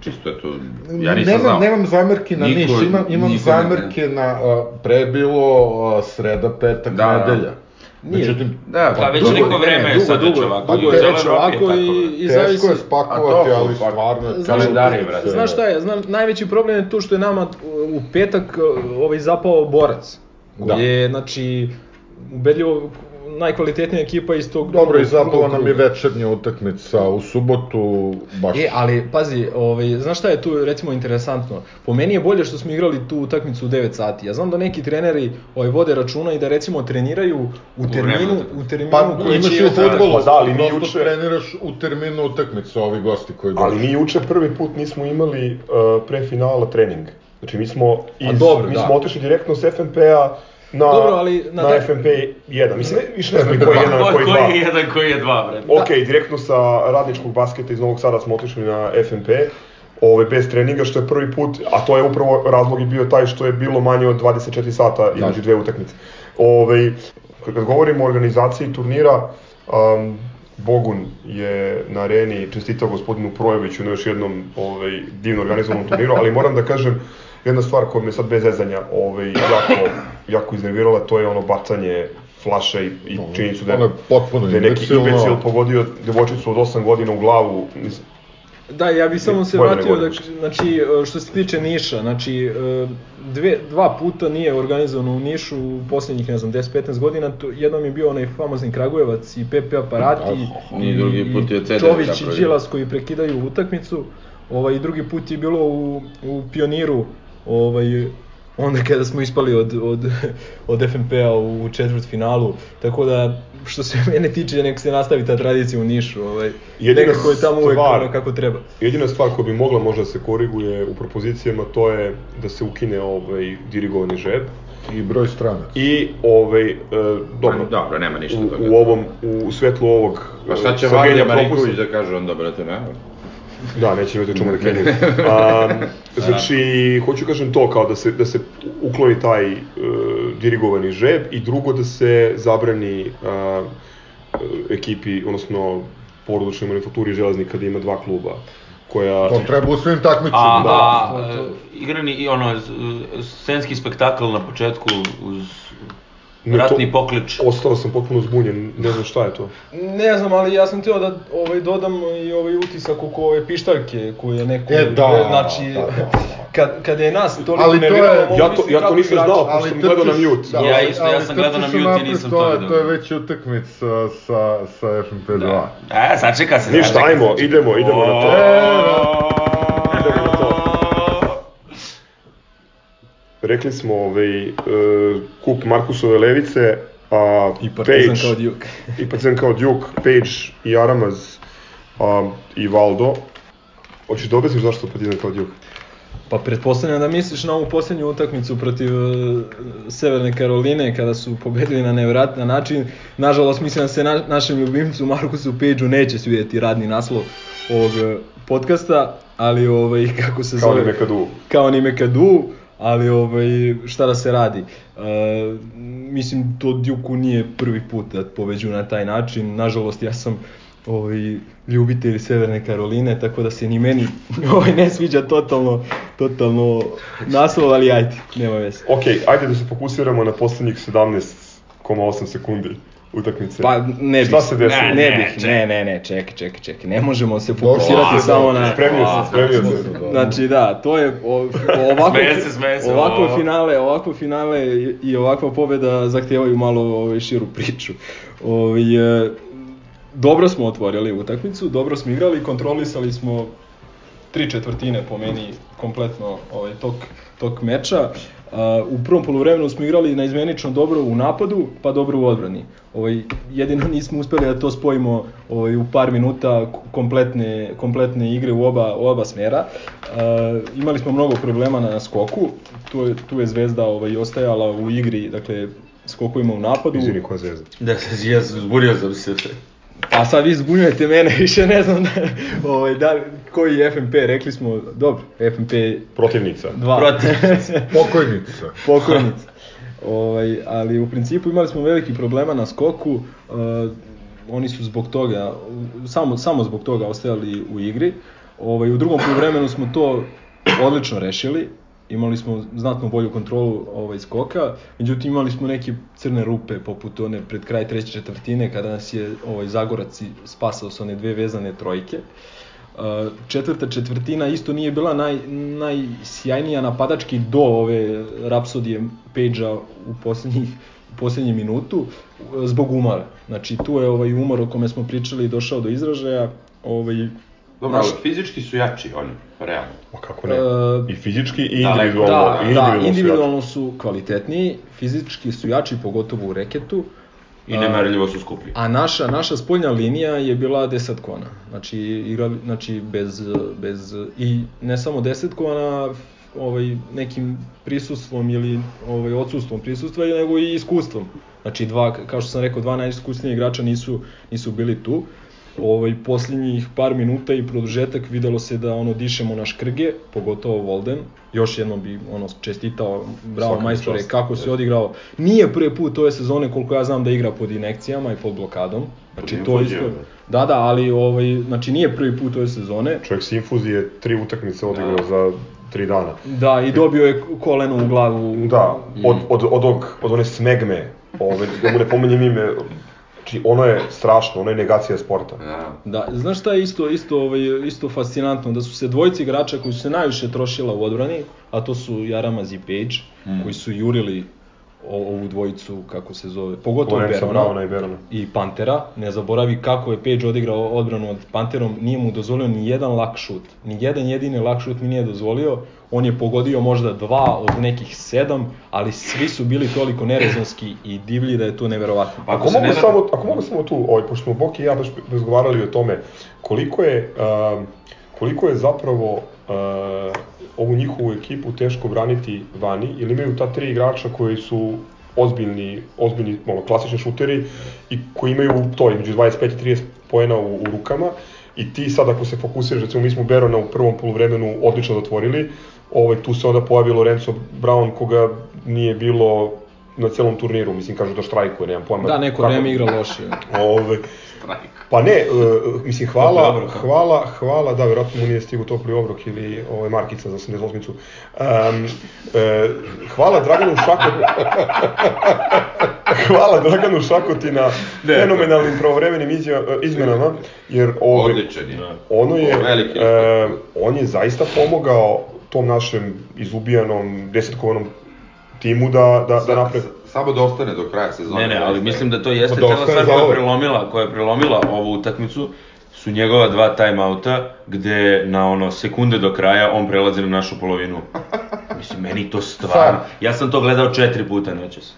čisto je to, ja nisam nemam, znao. nemam zamerke na Niko- Niš, imam, imam niko ne- zamerke na, a, pre bilo a, sreda, petak, Da, da. Nije. Međutim, Da, Pa već dugo- neko ne, vreme je sad dugo, već ovako. dugo i u je već je ovako tako, i, da. i teško zavisi... je spakovati, ali pa- stvarno... je Znaš, kalendari, utakmice. brate. Znaš šta je, znam, najveći problem je tu što je nama u petak uh, ovaj zapao borac. Koji Da. je, znači, ubedljivo najkvalitetnija ekipa iz tog Dobro, i zapala nam je večernja utakmica u subotu, baš... E, ali pazi, ovaj, znaš šta je tu recimo interesantno? Po meni je bolje što smo igrali tu utakmicu u 9 sati. Ja znam da neki treneri ovaj, vode računa i da recimo treniraju u terminu, u terminu Pa koji imaš će i u Pa da, ali mi juče- treniraš u terminu utakmice, ovi gosti koji dođu. Ali mi juče prvi put nismo imali uh, pre finala trening. Znači mi smo, iz, dobro, mi da. smo otišli direktno s FNP-a na, Dobro, ali na na, FNP 1. Mislim, više ne znam koji je jedan, a Ko, koji koji dva. je jedan, koji je dva, bre. Ok, direktno sa radničkog basketa iz Novog Sada smo otišli na FNP, ove, bez treninga, što je prvi put, a to je upravo razlog i bio taj što je bilo manje od 24 sata između dve utakmice. Ove, kad govorimo o organizaciji turnira, um, Bogun je na areni čestitao gospodinu Projeviću na još jednom ovaj, divno organizovanom turniru, ali moram da kažem jedna stvar koja me sad bez zezanja ovaj, jako, jako iznervirala, to je ono bacanje flaša i, i činjenicu da je potpuno da je neki imbecil pogodio devojčicu od 8 godina u glavu. Mislim, Da, ja bih samo se vratio, da, znači, e, što se tiče Niša, znači, e, dve, dva puta nije organizovano u Nišu u posljednjih, ne znam, 10-15 godina, to, jednom je bio onaj famozni Kragujevac i Pepe Aparati, I drugi put je CD Čović i. Đilas koji prekidaju utakmicu, ovaj, i drugi put je bilo u, u Pioniru, ovaj, onda kada smo ispali od, od, od FNP-a u četvrt finalu, tako da što se mene tiče nek se nastavi ta tradicija u Nišu, ovaj, Jedina nekako je tamo uvek stvar- ono kako treba. jedina stvar koja bi mogla možda da se koriguje u propozicijama to je da se ukine ovaj dirigovani žeb I broj stranaca. i ovaj e, dobro, Ma, dobro, nema ništa u, toga. u ovom u svetlu ovog Pa šta će e, Vanja sagenja Marinković da kaže onda, brate, ne? Da, neće imati o čemu da krenu. Um, znači, hoću kažem to, kao da se, da se ukloni taj uh, dirigovani žeb i drugo da se zabrani uh, ekipi, odnosno porodičnoj manufakturi železnika da ima dva kluba. koja... To treba u svim takmičima. A, da. a, e, igrani i ono, scenski spektakl na početku uz Ne, ratni poklič. Ostao sam potpuno zbunjen, ne znam šta je to. Ne znam, ali ja sam teo da ovaj, dodam i ovaj utisak oko ove pištaljke koje je neko... E, da, znači, da, da, da. Kad, kad je nas toliko Ali to je- Ja to- ja to nisam znao, pošto sam gledao na mute. da, Ja isto, ja sam gledao na mute i nisam to to je- vidio. To je već utakmica sa, sa, sa FNP2. Da. E, sačeka se. Ništa, ajmo, idemo, idemo na to. Rekli smo ovaj, uh, kup Markusove levice, a I Partizan Page- kao Duke. I Partizan kao Duke, Page i Aramaz a, i Valdo. Hoćeš da objasniš zašto Partizan kao Duke? Pa pretpostavljam da misliš na ovu posljednju utakmicu protiv e, Severne Karoline kada su pobedili na nevjerojatan način. Nažalost mislim da se na, našem ljubimcu Markusu Pageu neće svidjeti radni naslov ovog e, podcasta, ali ovaj kako se Kao zove ni Mekadu. kao ni Mekadu, ali ovaj, šta da se radi. E, mislim, to Djuku nije prvi put da pobeđu na taj način. Nažalost, ja sam ovaj, ljubitelj Severne Karoline, tako da se ni meni ovaj, ne sviđa totalno, totalno naslov, ali ajde, nema veze. Ok, ajde da se fokusiramo na poslednjih 17,8 sekundi utakmice. Pa ne bih. Šta se desilo? Ne, Ne, bih, ne, ne, ne, čekaj, čekaj, čekaj. Ne možemo se fokusirati Došlo. samo na... Spremio sam, spremio sam. Znači da, to je ovako, Smeje se, smeje se, ovako ovo. finale, ovako finale i- ovakva pobeda zahtijevaju malo ovaj, širu priču. Ovaj, e, dobro smo otvorili utakmicu, dobro smo igrali, kontrolisali smo tri četvrtine po meni kompletno ovaj tok tok meča. U prvom poluvremenu smo igrali naizmenično dobro u napadu, pa dobro u odbrani. Ovaj jedino nismo uspeli da to spojimo ovaj u par minuta kompletne kompletne igre u oba u oba smjera. A, imali smo mnogo problema na skoku. Tu je tu je Zvezda ovaj ostajala u igri, dakle skokovima u napadu. Izvini, koja zvezda. Da se, ja sam zbunio sam se. Pa sad vi zbunjujete mene, više ne znam da, ovaj, da, koji je FNP, rekli smo, dobro, FNP Protivnica. 2. Protiv. Pokojnica. Pokojnica. Ovaj, ali u principu imali smo veliki problema na skoku, uh, oni su zbog toga, samo, samo zbog toga ostajali u igri. Ovaj, u drugom vremenu smo to odlično rešili, imali smo znatno bolju kontrolu ovaj skoka, međutim imali smo neke crne rupe poput one pred kraj treće četvrtine kada nas je ovaj Zagorac spasao sa one dve vezane trojke. Uh, četvrta četvrtina isto nije bila naj, najsjajnija napadački do ove rapsodije Page-a u posljednjih u posljednjem minutu zbog umora. Znači tu je ovaj umor o kome smo pričali došao do izražaja. Ovaj, Dobro, naš- ali fizički su jači oni, realno. Ma kako ne? E, I fizički i individualno. da, i da, individualno su individualno su kvalitetniji, fizički su jači, pogotovo u reketu. I nemerljivo su skuplji. A naša, naša spoljna linija je bila 10 kona. Znači, igrali, znači bez, bez, i ne samo 10 kona, ovaj, nekim prisustvom ili ovaj, odsustvom prisustva, nego i iskustvom. Znači, dva, kao što sam rekao, dva najiskusnije igrača nisu, nisu bili tu. Ovaj, posljednjih par minuta i produžetak videlo se da ono dišemo na škrge, pogotovo Volden. Još jednom bi ono čestitao, bravo Svaka majstore, čast. kako se odigrao. Nije prvi put ove sezone koliko ja znam da igra pod inekcijama i pod blokadom. Znači Pod to isto. Da, da, ali ovaj znači nije prvi put ove sezone. Čovjek s infuzije tri utakmice odigrao Da. za tri dana. Da, i dobio je koleno u glavu. Da, od, od, od, od, od one smegme, ove, da mu ne pomenjem ime, znači ono je strašno, ono je negacija sporta. Da. Da, znaš šta je isto, isto, ovaj, isto fascinantno, da su se dvojici igrača koji su se najviše trošila u odbrani, a to su Jaramaz i Page, koji su jurili ovu dvojicu, kako se zove, pogotovo Berona. Brauna i Berona. i Pantera. Ne zaboravi kako je Page odigrao odbranu od Panterom, nije mu dozvolio ni jedan lak šut. Ni jedan jedini lak šut mi nije dozvolio. On je pogodio možda dva od nekih sedam, ali svi su bili toliko nerezonski i divlji da je to neverovatno. Ako se mogu, ne- samo, ako mogu samo tu, ovaj, pošto smo Boki i ja baš razgovarali o tome, koliko je, um, koliko je zapravo uh, ovu njihovu ekipu teško braniti vani, ili imaju ta tri igrača koji su ozbiljni, ozbiljni ono, klasični šuteri i koji imaju to, između 25 i 30 poena u, u rukama i ti sad ako se fokusiraš, recimo mi smo Berona u prvom poluvremenu odlično zatvorili, ovaj, tu se onda pojavi Lorenzo Brown koga nije bilo na celom turniru, mislim kažu da štrajkuje, nemam pojma. Da, neko vreme igra loše. Ove, Strajk. Pa ne, uh, mislim, hvala, Topli obrok, a? hvala, hvala, da, vjerojatno mu nije stigu topli obrok ili ovaj, markica za 88-icu. Um, e, hvala Draganu Šakotu, hvala Draganu Šakoti na fenomenalnim pravovremenim izja- izmenama, jer ovaj, Odličan je. ono je, e, on je zaista pomogao tom našem izubijanom, desetkovanom timu da, da, da napravi. Samo da ostane do kraja sezone. Ne, ne, ali mislim da to jeste cela stvar koja je prelomila, koja je prelomila ovu utakmicu su njegova dva timeouta gde na ono sekunde do kraja on prelazi na našu polovinu. Mislim, meni to stvarno... Ja sam to gledao četiri puta noćas.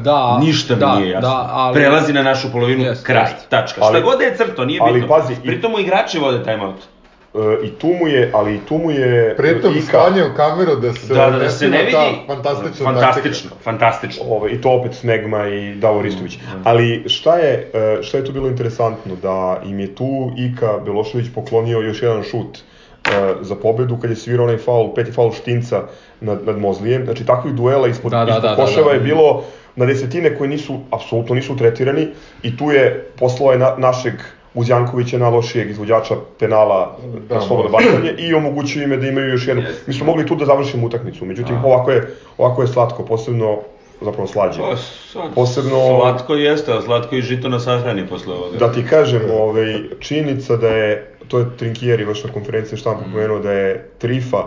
Da, Ništa mi da, nije jasno. Da, ali, Prelazi na našu polovinu, Jeste, kraj, jeste. tačka. Ali- Šta god da je crto, nije ali bitno. pazi, i- Pritom mu igrači vode timeout. E, I tu mu je, ali i tu mu je Pritom Ika, stanje u kameru da se Da, da, da se ne vidi. ta fantastična Fantastično, fantastično. ovaj, i to opet Snegma i Davor Istović. Ali šta je, e, šta je tu bilo interesantno? Da im je tu Ika Belošević poklonio još jedan šut e, za pobedu kad je svirao onaj faul, peti faul Štinca nad, nad Mozlijem. Znači takvih duela ispod, Da, da, ispod da, da, koševa da. je bilo na desetine koji nisu, apsolutno nisu tretirani i tu je poslao je na, našeg uz Jankovića najlošijeg izvođača penala Da, na slobodno bacanje i omogućio ime da imaju još jednu. Jeste. Mi smo mogli tu da završimo utakmicu, međutim ovako je, ovako je slatko, posebno zapravo slađe. Pa, sad, Posebno- Slatko jeste, a slatko i žito na sahrani posle ovoga. Da ti kažem, ovaj, činjenica da je, to je Trinkieri baš na konferenciji štampa pomenuo, da je Trifa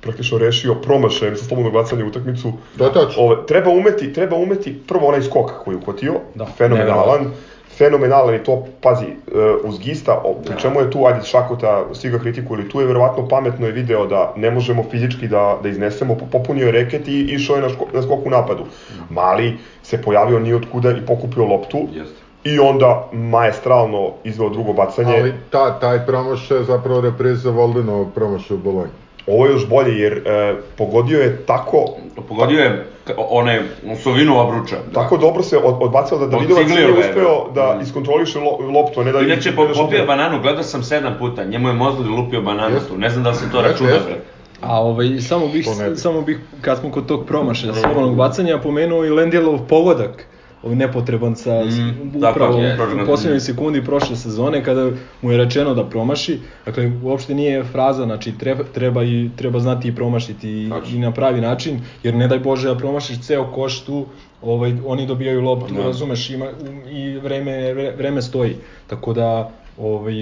praktično rešio promašajem sa slobodnog bacanja utakmicu. Je tačno. Ove, treba umeti, treba umeti prvo onaj skok koji je uhvatio, Da, fenomenalan, fenomenalan i to, pazi, e, uz Gista, pri čemu je tu, ajde, Šakota, svi ga kritikuju, tu je verovatno pametno je video da ne možemo fizički da, da iznesemo, po- popunio je reket i išao je na, ško, na skok u napadu. Mali se pojavio ni otkuda i pokupio loptu Jeste. i onda maestralno izveo drugo bacanje. Ali ta, taj promašaj je zapravo repriza Voldenovog promašaja u Bolonji. Ovo je još bolje jer e, pogodio je tako Pogodio je one osovinu obruča. tako dobro se od, odbacao da Davidovac nije uspeo da. da iskontroliše lo, loptu, ne da Inače, da po, popio bananu, gledao sam sedam puta, njemu je Mozli lupio bananu tu, ne znam da li se to računa, bre. A ovaj, samo bih, samo bih, kad smo kod tog promašaja slobodnog bacanja, pomenuo i Lendjelov pogodak, nepotreban sa Mm, upravo je, u posljednjoj sekundi prošle sezone kada mu je rečeno da promaši. Dakle, uopšte nije fraza, znači treba, treba, i, treba znati i promašiti i, i na pravi način, jer ne daj Bože da promašiš ceo koš tu, ovaj, oni dobijaju loptu, Da. razumeš, ima, i vreme, vre- vreme stoji. Tako da, Ovaj,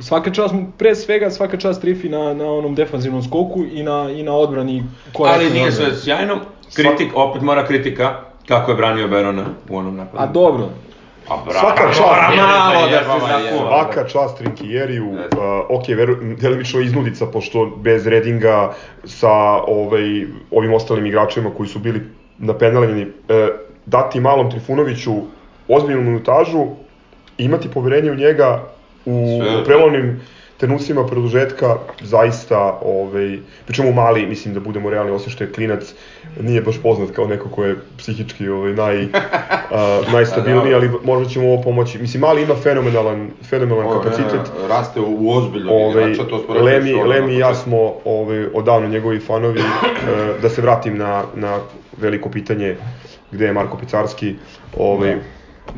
svaka čast, pre svega svaka čast Trifi na, na onom defanzivnom skoku i na, i na odbrani korektnoj Ali nije sve sjajno, kritik, opet mora kritika, kako je branio Berona u onom napadu. A dobro, Pa bravo, Svaka čast, mora je, malo da se zakuva. Svaka čast Trinkieriju, Jeste. uh, ok, veru, delimično iznudica, pošto bez Redinga sa ovaj, ovim ostalim igračima koji su bili napenaljeni, uh, dati malom Trifunoviću ozbiljnu minutažu, imati poverenje u njega u Sve. prelomnim trenucima produžetka zaista, ovaj, pričemu mali, mislim da budemo realni, osim što je klinac, nije baš poznat kao neko ko je psihički ovaj, naj, a, najstabilniji, ali možda će mu ovo pomoći. Mislim, mali ima fenomenalan, fenomenalan Ovo, kapacitet. ne, raste u, ozbiljnog Ovaj, igrača, to smo rekli Lemi, što Lemi i ja smo ovaj, odavno njegovi fanovi. E, da se vratim na, na veliko pitanje gde je Marko Picarski. Ovaj,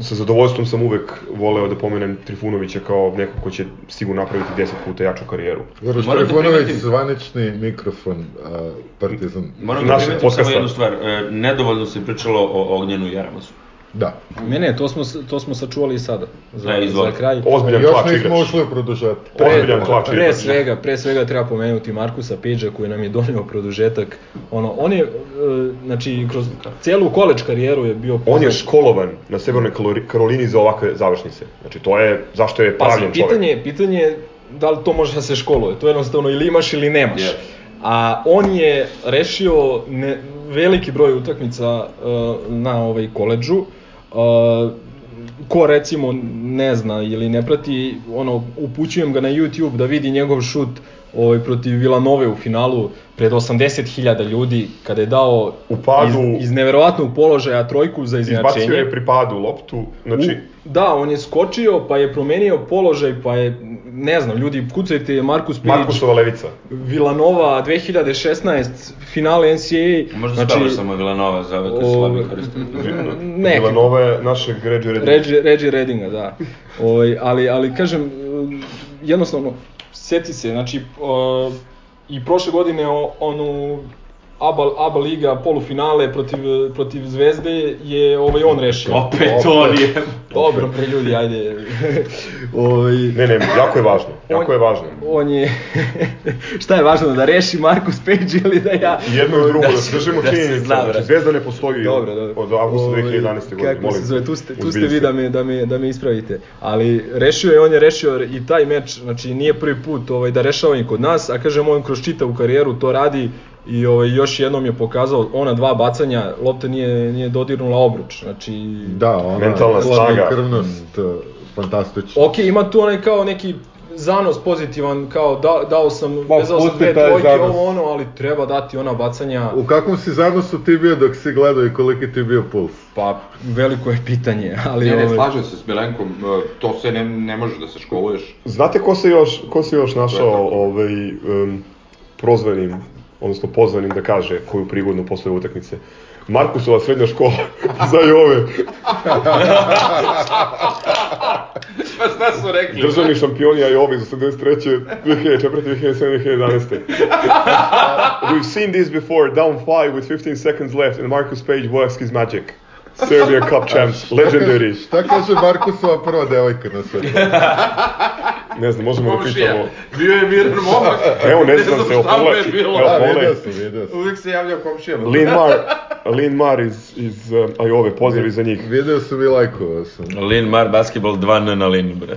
sa zadovoljstvom sam uvek voleo da pomenem Trifunovića kao nekog ko će sigurno napraviti 10 puta jaču karijeru. Da Trifunović, primetim- zvanični mikrofon a, Partizan. Moram da primetim samo jednu stvar, e, nedovoljno se pričalo o Ognjenu i Jaramasu. Da. ne ne, to smo, to smo sačuvali i sada, za, Ne, za kraj. Ozbiljan Još klač nismo igrač. ušli u produžetak. Ozbiljan klač pre igrač. svega, pre svega treba pomenuti Markusa Pidža koji nam je donio produžetak. Ono, on je, e, znači, kroz celu koleđ karijeru je bio On poznat. je školovan na Severnoj Karolini za ovakve završnice. Znači, to je, zašto je Pazi, pravljen čovek. pitanje, je- pitanje je da li to može da se školuje. To je jednostavno ili imaš ili nemaš. Yes. A on je rešio ne, veliki broj utakmica uh, na ovaj koleđžu. Uh, ko recimo ne zna ili ne prati, ono, upućujem ga na YouTube da vidi njegov šut ovaj, protiv Villanove u finalu pred 80.000 ljudi kada je dao U padu- iz, iz neverovatnog položaja trojku za izjednačenje. Izbacio je pri padu loptu, znači, U, da, on je skočio, pa je promenio položaj, pa je ne znam, ljudi, kucajte Markus Page, Markusova levica. Villanova 2016, finale NCAA. Možda znači, spavaš samo Villanova za ove o, slabi koriste. Neki, Villanova je našeg Reggie Redinga. Reggie, Reggie Redinga, da. Ovaj, ali, ali kažem, jednostavno, seti se, znači, uh, i prošle godine o, onu ABA, ABA liga polufinale protiv, protiv Zvezde je ovaj on rešio. Opet on je. Dobro, pre ljudi, ajde. ovaj, Ne, ne, jako je važno. Jako je važno. On je, šta je važno, da reši Markus Page ili da ja... Jedno i drugo, da, Da se držimo da zna, Znači. Zvezda ne postoji Dobro, dobro. od avgusta Ovaj, 2011. godine. Kako molim. se zove, tu ste, tu ste vi da me, da, me, da me ispravite. Ali rešio je, on je rešio i taj meč, znači nije prvi put ovaj, da rešava i kod nas, a kažem on kroz čitavu karijeru to radi i ovaj, još jednom je pokazao ona dva bacanja, lopta nije, nije dodirnula obruč, znači... Da, ona Mentalna snaga. krvnost, fantastično. Ok, ima tu onaj kao neki zanos pozitivan, kao da, dao sam, Ma, vezao sam dve trojke, zanos. ovo ono, ali treba dati ona bacanja, U kakvom si zanosu ti bio dok si gledao i koliki ti bio puls? pa veliko je pitanje, ali... Ne, ne, ovaj, slažem se s Milenkom, e, to se ne, ne može da se školuješ. Znate ko se još, ko se još našao ovaj, um, prozvanim, odnosno pozvanim da kaže koju prigodnu posle utakmice? Markusova srednja škola za Jove, Pa šta su rekli? državni šampioni Ajovi za 83. 2004. 2007. 2011. We've seen this before, down five with 15 seconds left and Marcus Page works his magic. Serbia Cup champs, legendary. Šta kaže Markusova prva devojka na svetu? Ne znam, možemo da pitamo. bio je miran momak. Evo, ne znam se, bilo. Evo, Da, pogledaj. vidio sam, vidio sam. Uvijek se javljao komšijama. Lin Mar, Lin Mar iz, iz um, Ajove, pozdravi za njih. Vidio sam i lajkovao sam. Lin Mar basketball 2 na lini, bre.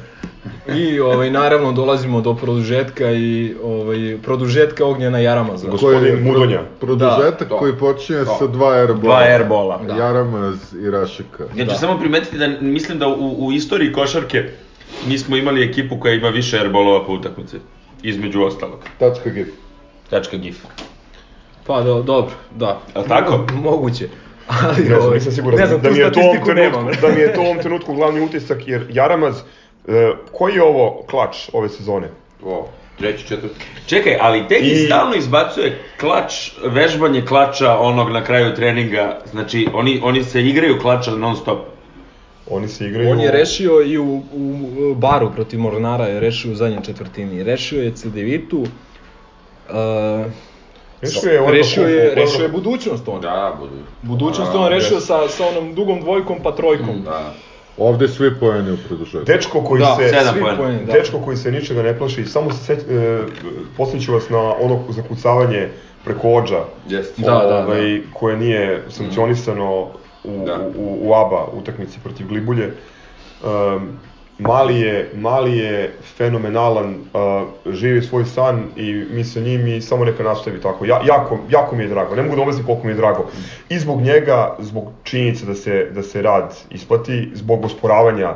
I ovaj, naravno dolazimo do produžetka i ovaj, produžetka Ognjena Jaramaza. Gospodin Koji je Mudonja. Produžetak Da, koji počinje da. sa dva airbola. Dva airbola. Da. Jaramaz i Rašika. Ja ću samo primetiti da mislim da u, u istoriji košarke nismo imali ekipu koja ima više airbolova po utakmici. Između ostalog. Tačka gif. Tačka gif. Pa do, dobro, da. Jel tako? Moguće. Ali, Ne znam, ovaj, nisam siguran ne znam, da mi je to ovom trenutku, nemam. da mi je to u ovom trenutku glavni utisak jer Jaramaz, e, koji je ovo klač ove sezone? O, treći, četvrti. Čekaj, ali Tegi I- stalno izbacuje klač, vežbanje klača onog na kraju treninga. Znači, oni, oni se igraju klača non stop. Oni se igraju... On je rešio i u, u baru protiv Mornara je rešio u zadnjoj četvrtini. Rešio je Cedevitu. Uh, Rešio je, rešio je, rešio je budućnost on. Da, budu. Budućnost Da, on rešio sa, sa onom dugom dvojkom pa trojkom. Da. Ovde svi pojeni u produžetku. Dečko koji Da, se... svi poeni, da. Dečko koji se ničega ne plaši, samo se seć, e, posjeću vas na ono zakucavanje preko ođa, Jeste. Da, da, ovaj, koje nije sankcionisano u, Da. u, u ABA utakmici protiv Glibulje. Um, Mali je, Mali je fenomenalan, uh, živi svoj san i mi sa njim i samo neka nastavi tako. Ja, jako, jako mi je drago, ne mogu da objasnim koliko mi je drago. I zbog njega, zbog činjenice da se, da se rad isplati, zbog osporavanja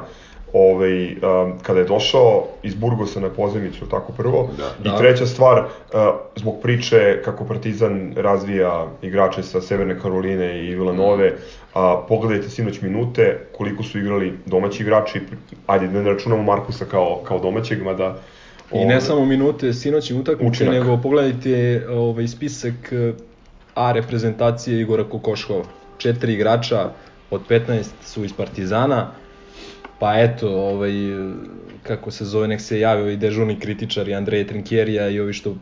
ovaj, um, kada je došao iz Burgosa na pozemicu, tako prvo. Da. I Da. treća stvar, uh, zbog priče kako Partizan razvija igrače sa Severne Karoline i Villanove, a pogledajte sinoć minute, koliko su igrali domaći igrači, ajde da ne računamo Markusa kao, kao domaćeg, mada... I ne ovaj, samo minute sinoćne utakmice, Učinak. nego pogledajte ovaj spisak A reprezentacije Igora Kokoškova. Četiri igrača od 15 su iz Partizana, pa eto, ovaj, kako se zove, nek se javi ovaj dežurni kritičar i Andrej Trinkjerija i ovi što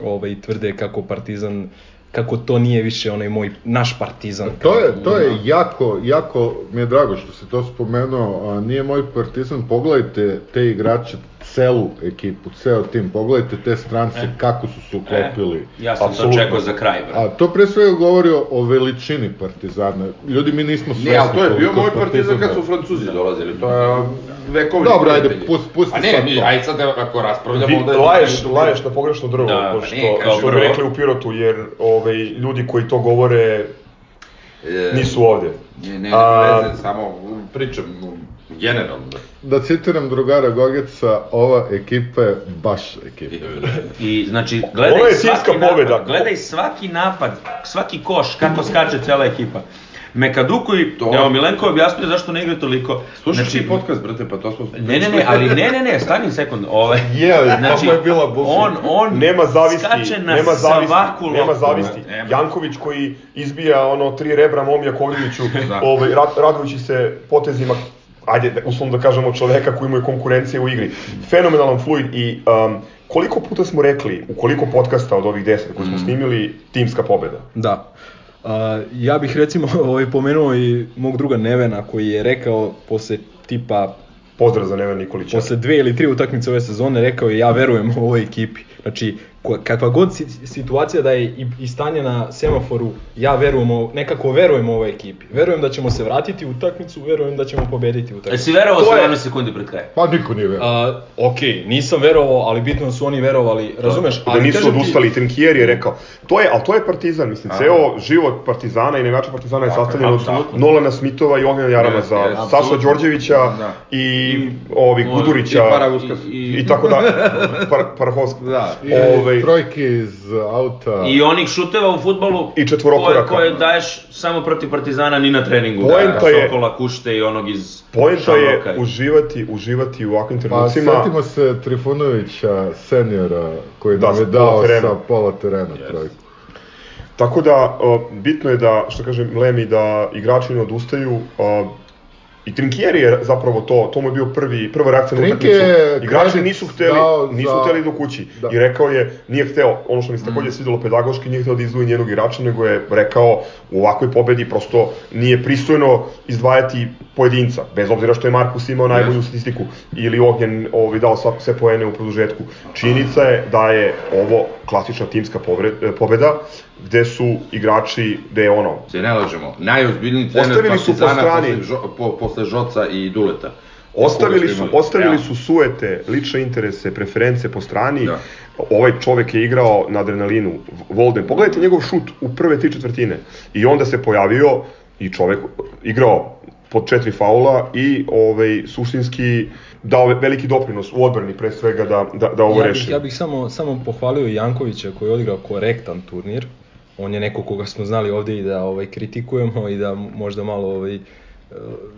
ovaj, tvrde kako Partizan kako to nije više onaj moj naš partizan. To je, to je jako, jako mi je drago što si to spomenuo, a nije moj partizan, pogledajte te igrače, celu ekipu, ceo tim, pogledajte te strance kako su se uklopili. Ja sam Apsolutno. to čekao za kraj, bre. A to pre svega govori o, o veličini Partizana. Ljudi, mi nismo svesni Ne, ali to je bio moj partizan da- kad su Francuzi dolazili, to je vekovni Dobro, ajde, pust- pusti A ne, mi, ajde sad ako raspravljamo, Vi je... laješ, laješ na pogrešno drvo, Da, pa pošto, nije, kao što bi rekli u Pirotu, jer ovaj, ljudi koji to govore E, nisu ovde. Ne, ne, ne, veze, samo pričam um, generalno. Da citiram drugara Gogeca, ova ekipa je baš ekipa. I znači, gledaj Ovo je svaki napad, pobeda. gledaj svaki napad, svaki koš, kako skače cela ekipa. Mekaduku i, To- evo Milenko je objasnio zašto ne igra toliko. Slušaš Znači, ti podcast, brate, pa to smo... Ne, ne, ne, ali ne, ne, ne, stani sekund. Ovaj, Je, ali znači, tamo je bila bullshit. on, on Nema zavisti, skače na nema zavisti, svaku loptu. nema zavisti. Nema. Janković koji izbija ono tri rebra Momija Kovljeviću, Da. ovaj, rad, radujući se potezima ajde, da- uslovno da kažemo čoveka koji imaju konkurencije u igri. Fenomenalan fluid i um, koliko puta smo rekli, u koliko podcasta od ovih deset koje smo snimili, timska pobeda. Da. A, ja bih recimo ovaj, pomenuo i mog druga Nevena koji je rekao posle tipa Pozdrav za Neven Nikolića. posle dve ili tri utakmice ove sezone rekao je ja verujem u ovoj ekipi. Znači, kakva god si- situacija da je i, i stanje na semaforu, ja verujem, nekako verujem ovoj ekipi. Verujem da ćemo se vratiti u utakmicu, verujem da ćemo pobediti utakmicu. Jesi verovao To je- 17 sekundi pred kraj? Pa niko nije verovao. A, ok, nisam verovao, ali bitno da su oni verovali, razumeš? da Ali nisu kažem ti- odustali, Trinkier je rekao, to je, ali to je Partizan, mislim, ceo život Partizana i navijača Partizana je sastavljen od. Nolana Smitova i Ognjena Jarama za Saša. Đorđevića Da. i ovi Ovo, Gudurića i Paravuskas. I, i tako da, par, Parahovska. Da. I ovaj- trojke iz auta. I onih šuteva u futbolu I četvorokoraka. koje, koje daješ samo protiv Partizana ni na treningu. Poenta Da, je- Sokola, Kušte i onog iz Poenta je Šamroka i- uživati, uživati u ovakvim Pa trenucima. setimo se Trifunovića, seniora, koji Da, nam je dao terena. sa pola terena trojku. Tako da, uh, bitno je da, što kažem, Lemi, da igrači ne odustaju. I Trinkieri je zapravo to, to mu je bio prvi, prva reakcija na utakmicu. Igrači nisu hteli, nisu za- hteli do kući. Da. I rekao je, nije hteo, ono što mi se Mm. takođe svidelo pedagoški, nije hteo da izdvoji njenog igrača, nego je rekao u ovakvoj pobedi prosto nije pristojno izdvajati pojedinca, bez obzira što je Markus imao najbolju statistiku ili Ognjen ovaj, dao sva, sve poene u produžetku. Činjenica je da je ovo klasična timska povred, pobeda, gde su igrači, gde je ono, Se ne lažemo, najozbiljniji trener Ostavili su po strani- posle, žo, po, posle Žoca i Duleta. Ostavili su, ostavili su suete, lične interese, preference po strani. Da. Ovaj čovek je igrao na adrenalinu, Volden. Pogledajte njegov šut u prve tri četvrtine. I onda se pojavio i čovek igrao pod četiri faula i ovaj, suštinski dao veliki doprinos u odbrani pre svega da, da, da ovo ja reši. bih, ja bih samo, samo pohvalio Jankovića koji je odigrao korektan turnir. On je neko koga smo znali ovde i da ovaj kritikujemo i da možda malo ovaj e,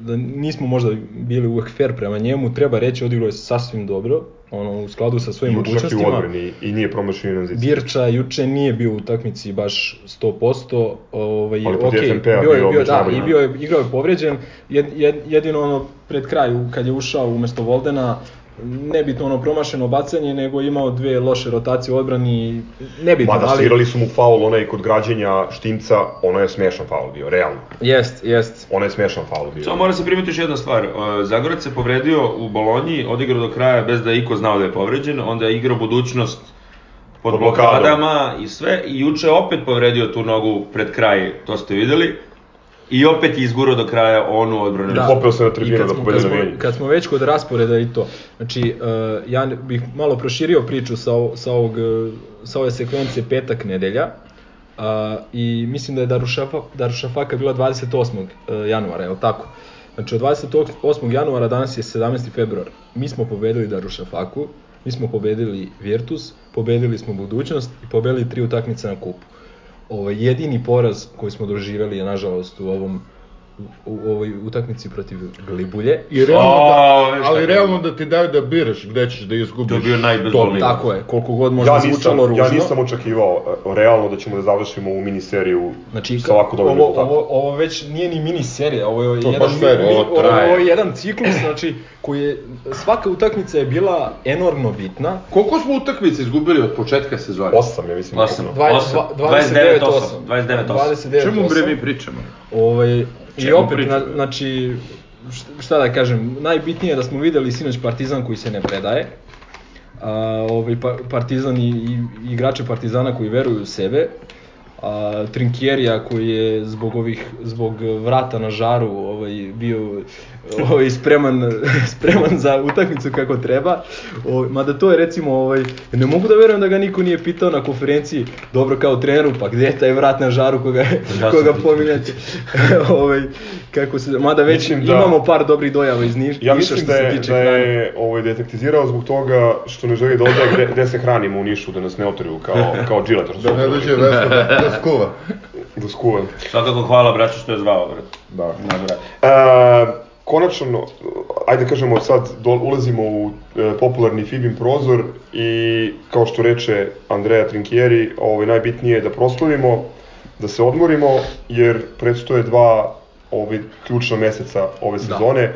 da nismo možda bili uvek fair prema njemu, treba reći odigrao je sasvim dobro, ono u skladu sa svojim Juče u mogućnostima. odbrani i nije promašio na zici. Birča juče nije bio u utakmici baš 100%, ovaj Ali okej, FNP-a bio je bio bio među da, i bio je igrao je povređen, jed, jed, jedino ono pred kraj kad je ušao umesto Voldena nebitno ono promašeno bacanje, nego je imao dve loše rotacije u odbrani, i nebitno, Mada ali svirali su mu faul onaj kod građenja Štimca, ono je smešan faul bio, realno. jest, jest. Ono je smešan faul bio. Samo mora se primiti još jedna stvar. Zagorac se povredio u Bolonji, odigrao do kraja bez da je iko znao da je povređen, onda je igrao budućnost pod Pod blokadama i sve, i juče opet povredio tu nogu pred kraj, to ste videli, i opet je izgurao do kraja onu odbranu. Da. popeo se na tribinu da pobedi kad, smo, navijanje. kad smo već kod rasporeda i to, znači uh, ja bih malo proširio priču sa, sa, ovog, uh, sa ove sekvence petak nedelja uh, i mislim da je Darušafa, Darušafaka bila 28. uh, januara, je li tako? Znači od 28. januara danas je 17. februar. Mi smo pobedili Darušafaku, mi smo pobedili Virtus, pobedili smo budućnost i pobedili tri utakmice na kupu. Ovaj jedini poraz koji smo doživjeli je nažalost u ovom u, u ovoj utakmici protiv Glibulje. I realno da, viš ali realno da ti daju da biraš gde ćeš da izgubiš. To je bio najbezbolniji. Tako je, koliko god možda Ja ja nisam, zvučalo ružno. ja nisam očekivao e, realno da ćemo da završimo ovu miniseriju Znači, sa ovako dobrim ovo, rezultatom. ovo, ovo već nije ni mini serija, ovo je To je jedan, baš fair, mi- ovo traje. ovo je jedan ciklus, znači, koji je, svaka utakmica je bila enormno bitna. Koliko smo utakmice izgubili od početka sezone? Osam, ja mislim. Osam. ukupno. 29-8. 29-8. 29-8. Čemu bre mi pričamo? Ovaj, I opet, priča, na, znači, št- šta da kažem, najbitnije je da smo videli sinoć Partizan koji se ne predaje. A, ovaj, pa, Partizan i, i igrače Partizana koji veruju u sebe. A, Trinkjerija koji je zbog ovih zbog vrata na žaru ovaj bio ovaj spreman spreman za utakmicu kako treba. Ovaj mada to je recimo ovaj ne mogu da verujem da ga niko nije pitao na konferenciji dobro kao treneru pa gde je taj vrat na žaru koga Ja koga pominjate. ovaj kako se mada već Mislim da- imamo par dobrih dojava iz Niša Ja mislim što da je, da je ovaj, detektizirao zbog toga što ne želi da ode gde, gde se hranimo u Nišu, da nas ne otruju kao, kao što su Da ne dođe Vesna da, da skuva. Doskuvan. Svakako hvala braću što je zvao, brat. Da. Da, brat. E, konačno, ajde kažemo sad do, ulazimo u e, popularni Fibin prozor i kao što reče Andreja Trinkieri, ovaj, najbitnije je da proslavimo, da se odmorimo, jer predstoje dva ovaj, ključna meseca ove sezone,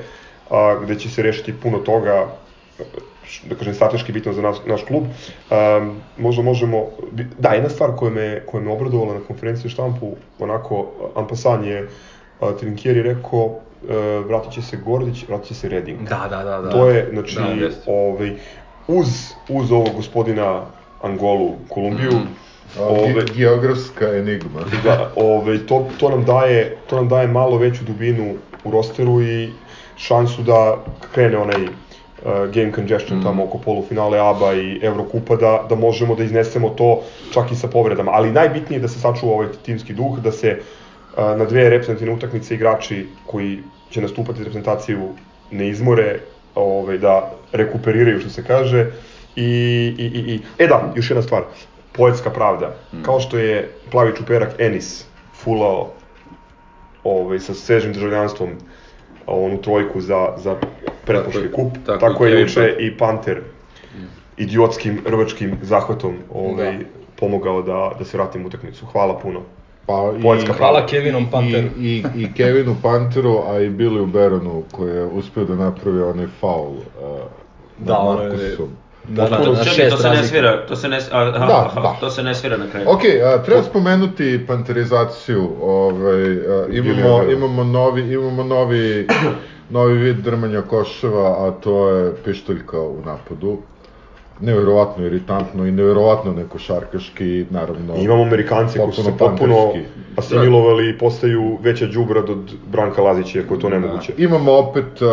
a, gde će se rešiti puno toga, da kažem, strateški bitno za nas, naš klub. Um, možda možemo, da, jedna stvar koja me, koja me obradovala na konferenciji u štampu, onako, Ampasan je a, Trinkieri rekao, uh, vratit će se Gordić, vratit će se Reding. Da, da, da. da. To je, znači, Da, ovaj, uz, uz ovog gospodina Angolu, Kolumbiju, Mhm. A, ovaj, ge- geografska enigma. da, ovaj, to, to, nam daje, to nam daje malo veću dubinu u rosteru i šansu da krene onaj uh, game congestion tamo oko polufinale ABA i Evrokupa da, da možemo da iznesemo to čak i sa povredama. Ali najbitnije je da se sačuva ovaj timski duh, da se uh, na dve reprezentativne utakmice igrači koji će nastupati reprezentaciju ne izmore, ovaj, da rekuperiraju što se kaže. I, i, i, i, e da, još jedna stvar, poetska pravda. Kao što je plavi čuperak Enis fulao ovaj, sa svežim državljanstvom onu trojku za, za je, kup, tako tako, je juče i Panter idiotskim rvačkim zahvatom ovaj, Da. pomogao da, da se vratim utakmicu. Hvala puno. Pa i, Hvala Kevinom Panteru. I, i, I Kevinu Panteru, a i Billyu Baronu koji je uspio da napravi onaj faul uh, Da, ono je- Markusom. Da, da, Potpuno Čekaj, šest to se ne svira, to se ne, aha, Da, aha, da. to se ne svira na kraju. Ok, a, treba spomenuti panterizaciju. Ovaj, a, imamo, imamo novi, imamo novi, novi vid drmanja koševa, a to je pištoljka u napadu. Neverovatno iritantno i neverovatno nekošarkaški, naravno. I imamo Amerikanci koji su se Potpuno asimilovali i postaju veća đubrad od Branka Lazića, iako je to nemoguće. Imamo opet uh,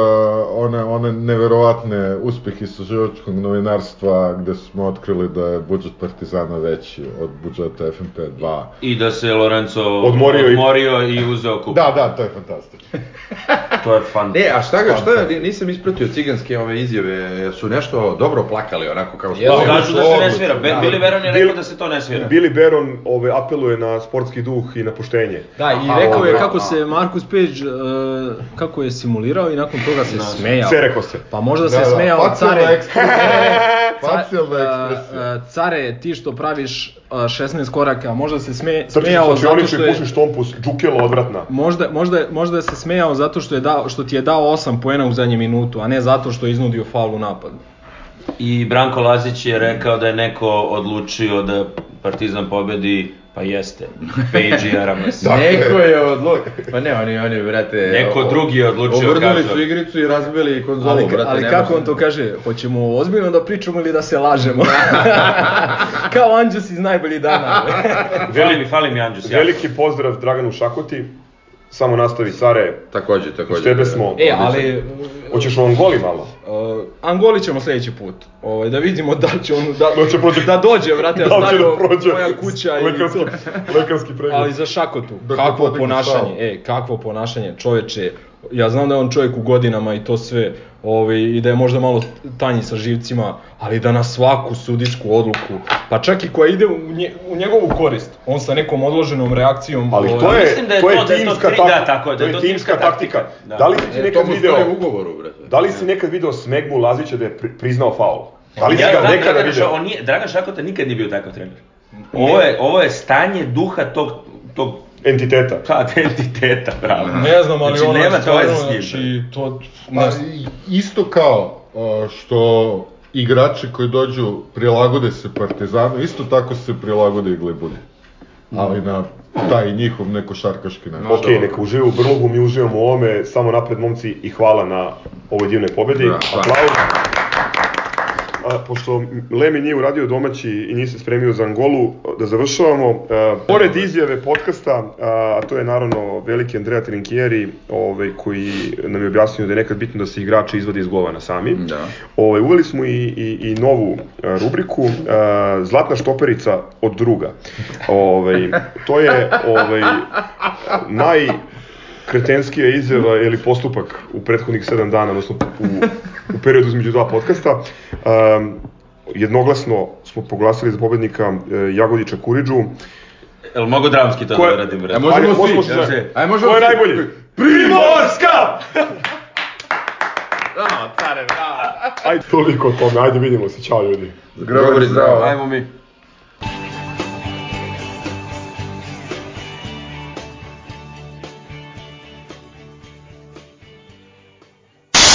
one, one neverovatne uspehe istraživačkog novinarstva gde smo otkrili da je budžet Partizana veći od budžeta FNP 2. I da se Lorenzo Odmorio i- odmorio i uzeo kup. Da, da, to je fantastično. To je fan. Ne, a šta ga, šta, ni- nisam ispratio ciganske ove izjave, su nešto dobro plakali, onako kao što... Jel, kažu da se ne svira. Ben, da. Billy Veron je Bil- rekao da se to ne svira. Billy Baron ovaj, apeluje na sportski duh i na poštenje. Da, i rekao je kako a. se Marcus Page, uh, kako je simulirao i nakon toga se smejao. Sve rekao se. Pa možda se Da, da, smejao facijalna care. Facijalna a, ekspresija. a, care, ti što praviš a, 16 koraka, možda se sme, Trčiš smejao zato što i je... pušiš tompus, džukelo odvratna. Možda, možda, možda se smejao zato što, je dao, što ti je dao 8 poena u zadnjem minutu, a ne zato što je iznudio faul u napadu. I Branko Lazić je rekao da je neko odlučio da Partizan pobedi, pa jeste. Page i Aramas. Neko je odluk... Pa ne, oni, oni, brate... Neko o- drugi je odlučio, Obrnuli kaže. su igricu i razbili konzolu, Ali, brate. ali kako on to kaže? Hoćemo ozbiljno da pričamo ili da se lažemo? Kao Anđus iz najboljih dana. Mi, fali mi Anđus. Veliki pozdrav Draganu Šakoti. Samo nastavi, care. Takođe, takođe. Uz tebe smo. e, ali... Hoćeš u Angoli malo? Uh, Angoli ćemo sledeći put. Ovaj, da vidimo da će on da, Da će prođe- da dođe, vrate, Da li će stavio da prođe moja kuća i lekarski, lekarski pregled. Ali za Šakotu, ne kakvo podigne ponašanje, e, kakvo ponašanje, čoveče, ja znam da je on čovjek u godinama i to sve, ovaj, i da je možda malo tanji sa živcima, ali da na svaku sudijsku odluku, pa čak i koja ide u, nje, u njegovu korist, on sa nekom odloženom reakcijom... Ali to je, mislim da je to je da timska tri- taktika. da, tako da je to timska taktika. Da. Da li si ti E, nekad video, ugovoru, brate. da li si nekad video smegmu Lazića da je pri- priznao faul? Da li si Ja ga nekada video? on nije, Dragan Šakota nikad nije bio takav trener. Ovo je, ovo je stanje duha tog, tog Entiteta. pa, entiteta, bravo. Ne znam, ali znači, ono nema to stvarno, znači, to... Pa, Ne, isto kao što igrači koji dođu prilagode se Partizanu, isto tako se prilagode i Glibuni. Ali na taj njihov neko šarkaški način. Ok, neka uživaju u brlogu, mi uživamo u ovome, samo napred momci i hvala na ovoj divnoj pobedi. Da, hvala. Aplauz. A, pošto Lemi nije uradio domaći i nije se spremio za Angolu, da završavamo. A, pored izjave podcasta, a, a to je naravno veliki Andrea Trinkieri, ovaj, koji nam je objasnio da je nekad bitno da se igrači izvode iz govana sami. Da. Ovaj, uveli smo i, i, i novu rubriku a, Zlatna štoperica od druga. Ovaj, to je ovaj, naj kretenskija izjava ili postupak u prethodnih sedam dana, odnosno u, u periodu između dva podcasta. Um, jednoglasno smo proglasili za pobednika e, Jagodića Kuriđu. Jel mogu dramski to Ko je- da radim, bre? možemo Ajde, svi. možemo svi zajedno. se. Ajde, možemo Ko je najbolji? Primorska! Bravo, care, bravo. Ajde, toliko o tome, ajde vidimo se, čao ljudi. Grobar zdravo. Ajmo mi.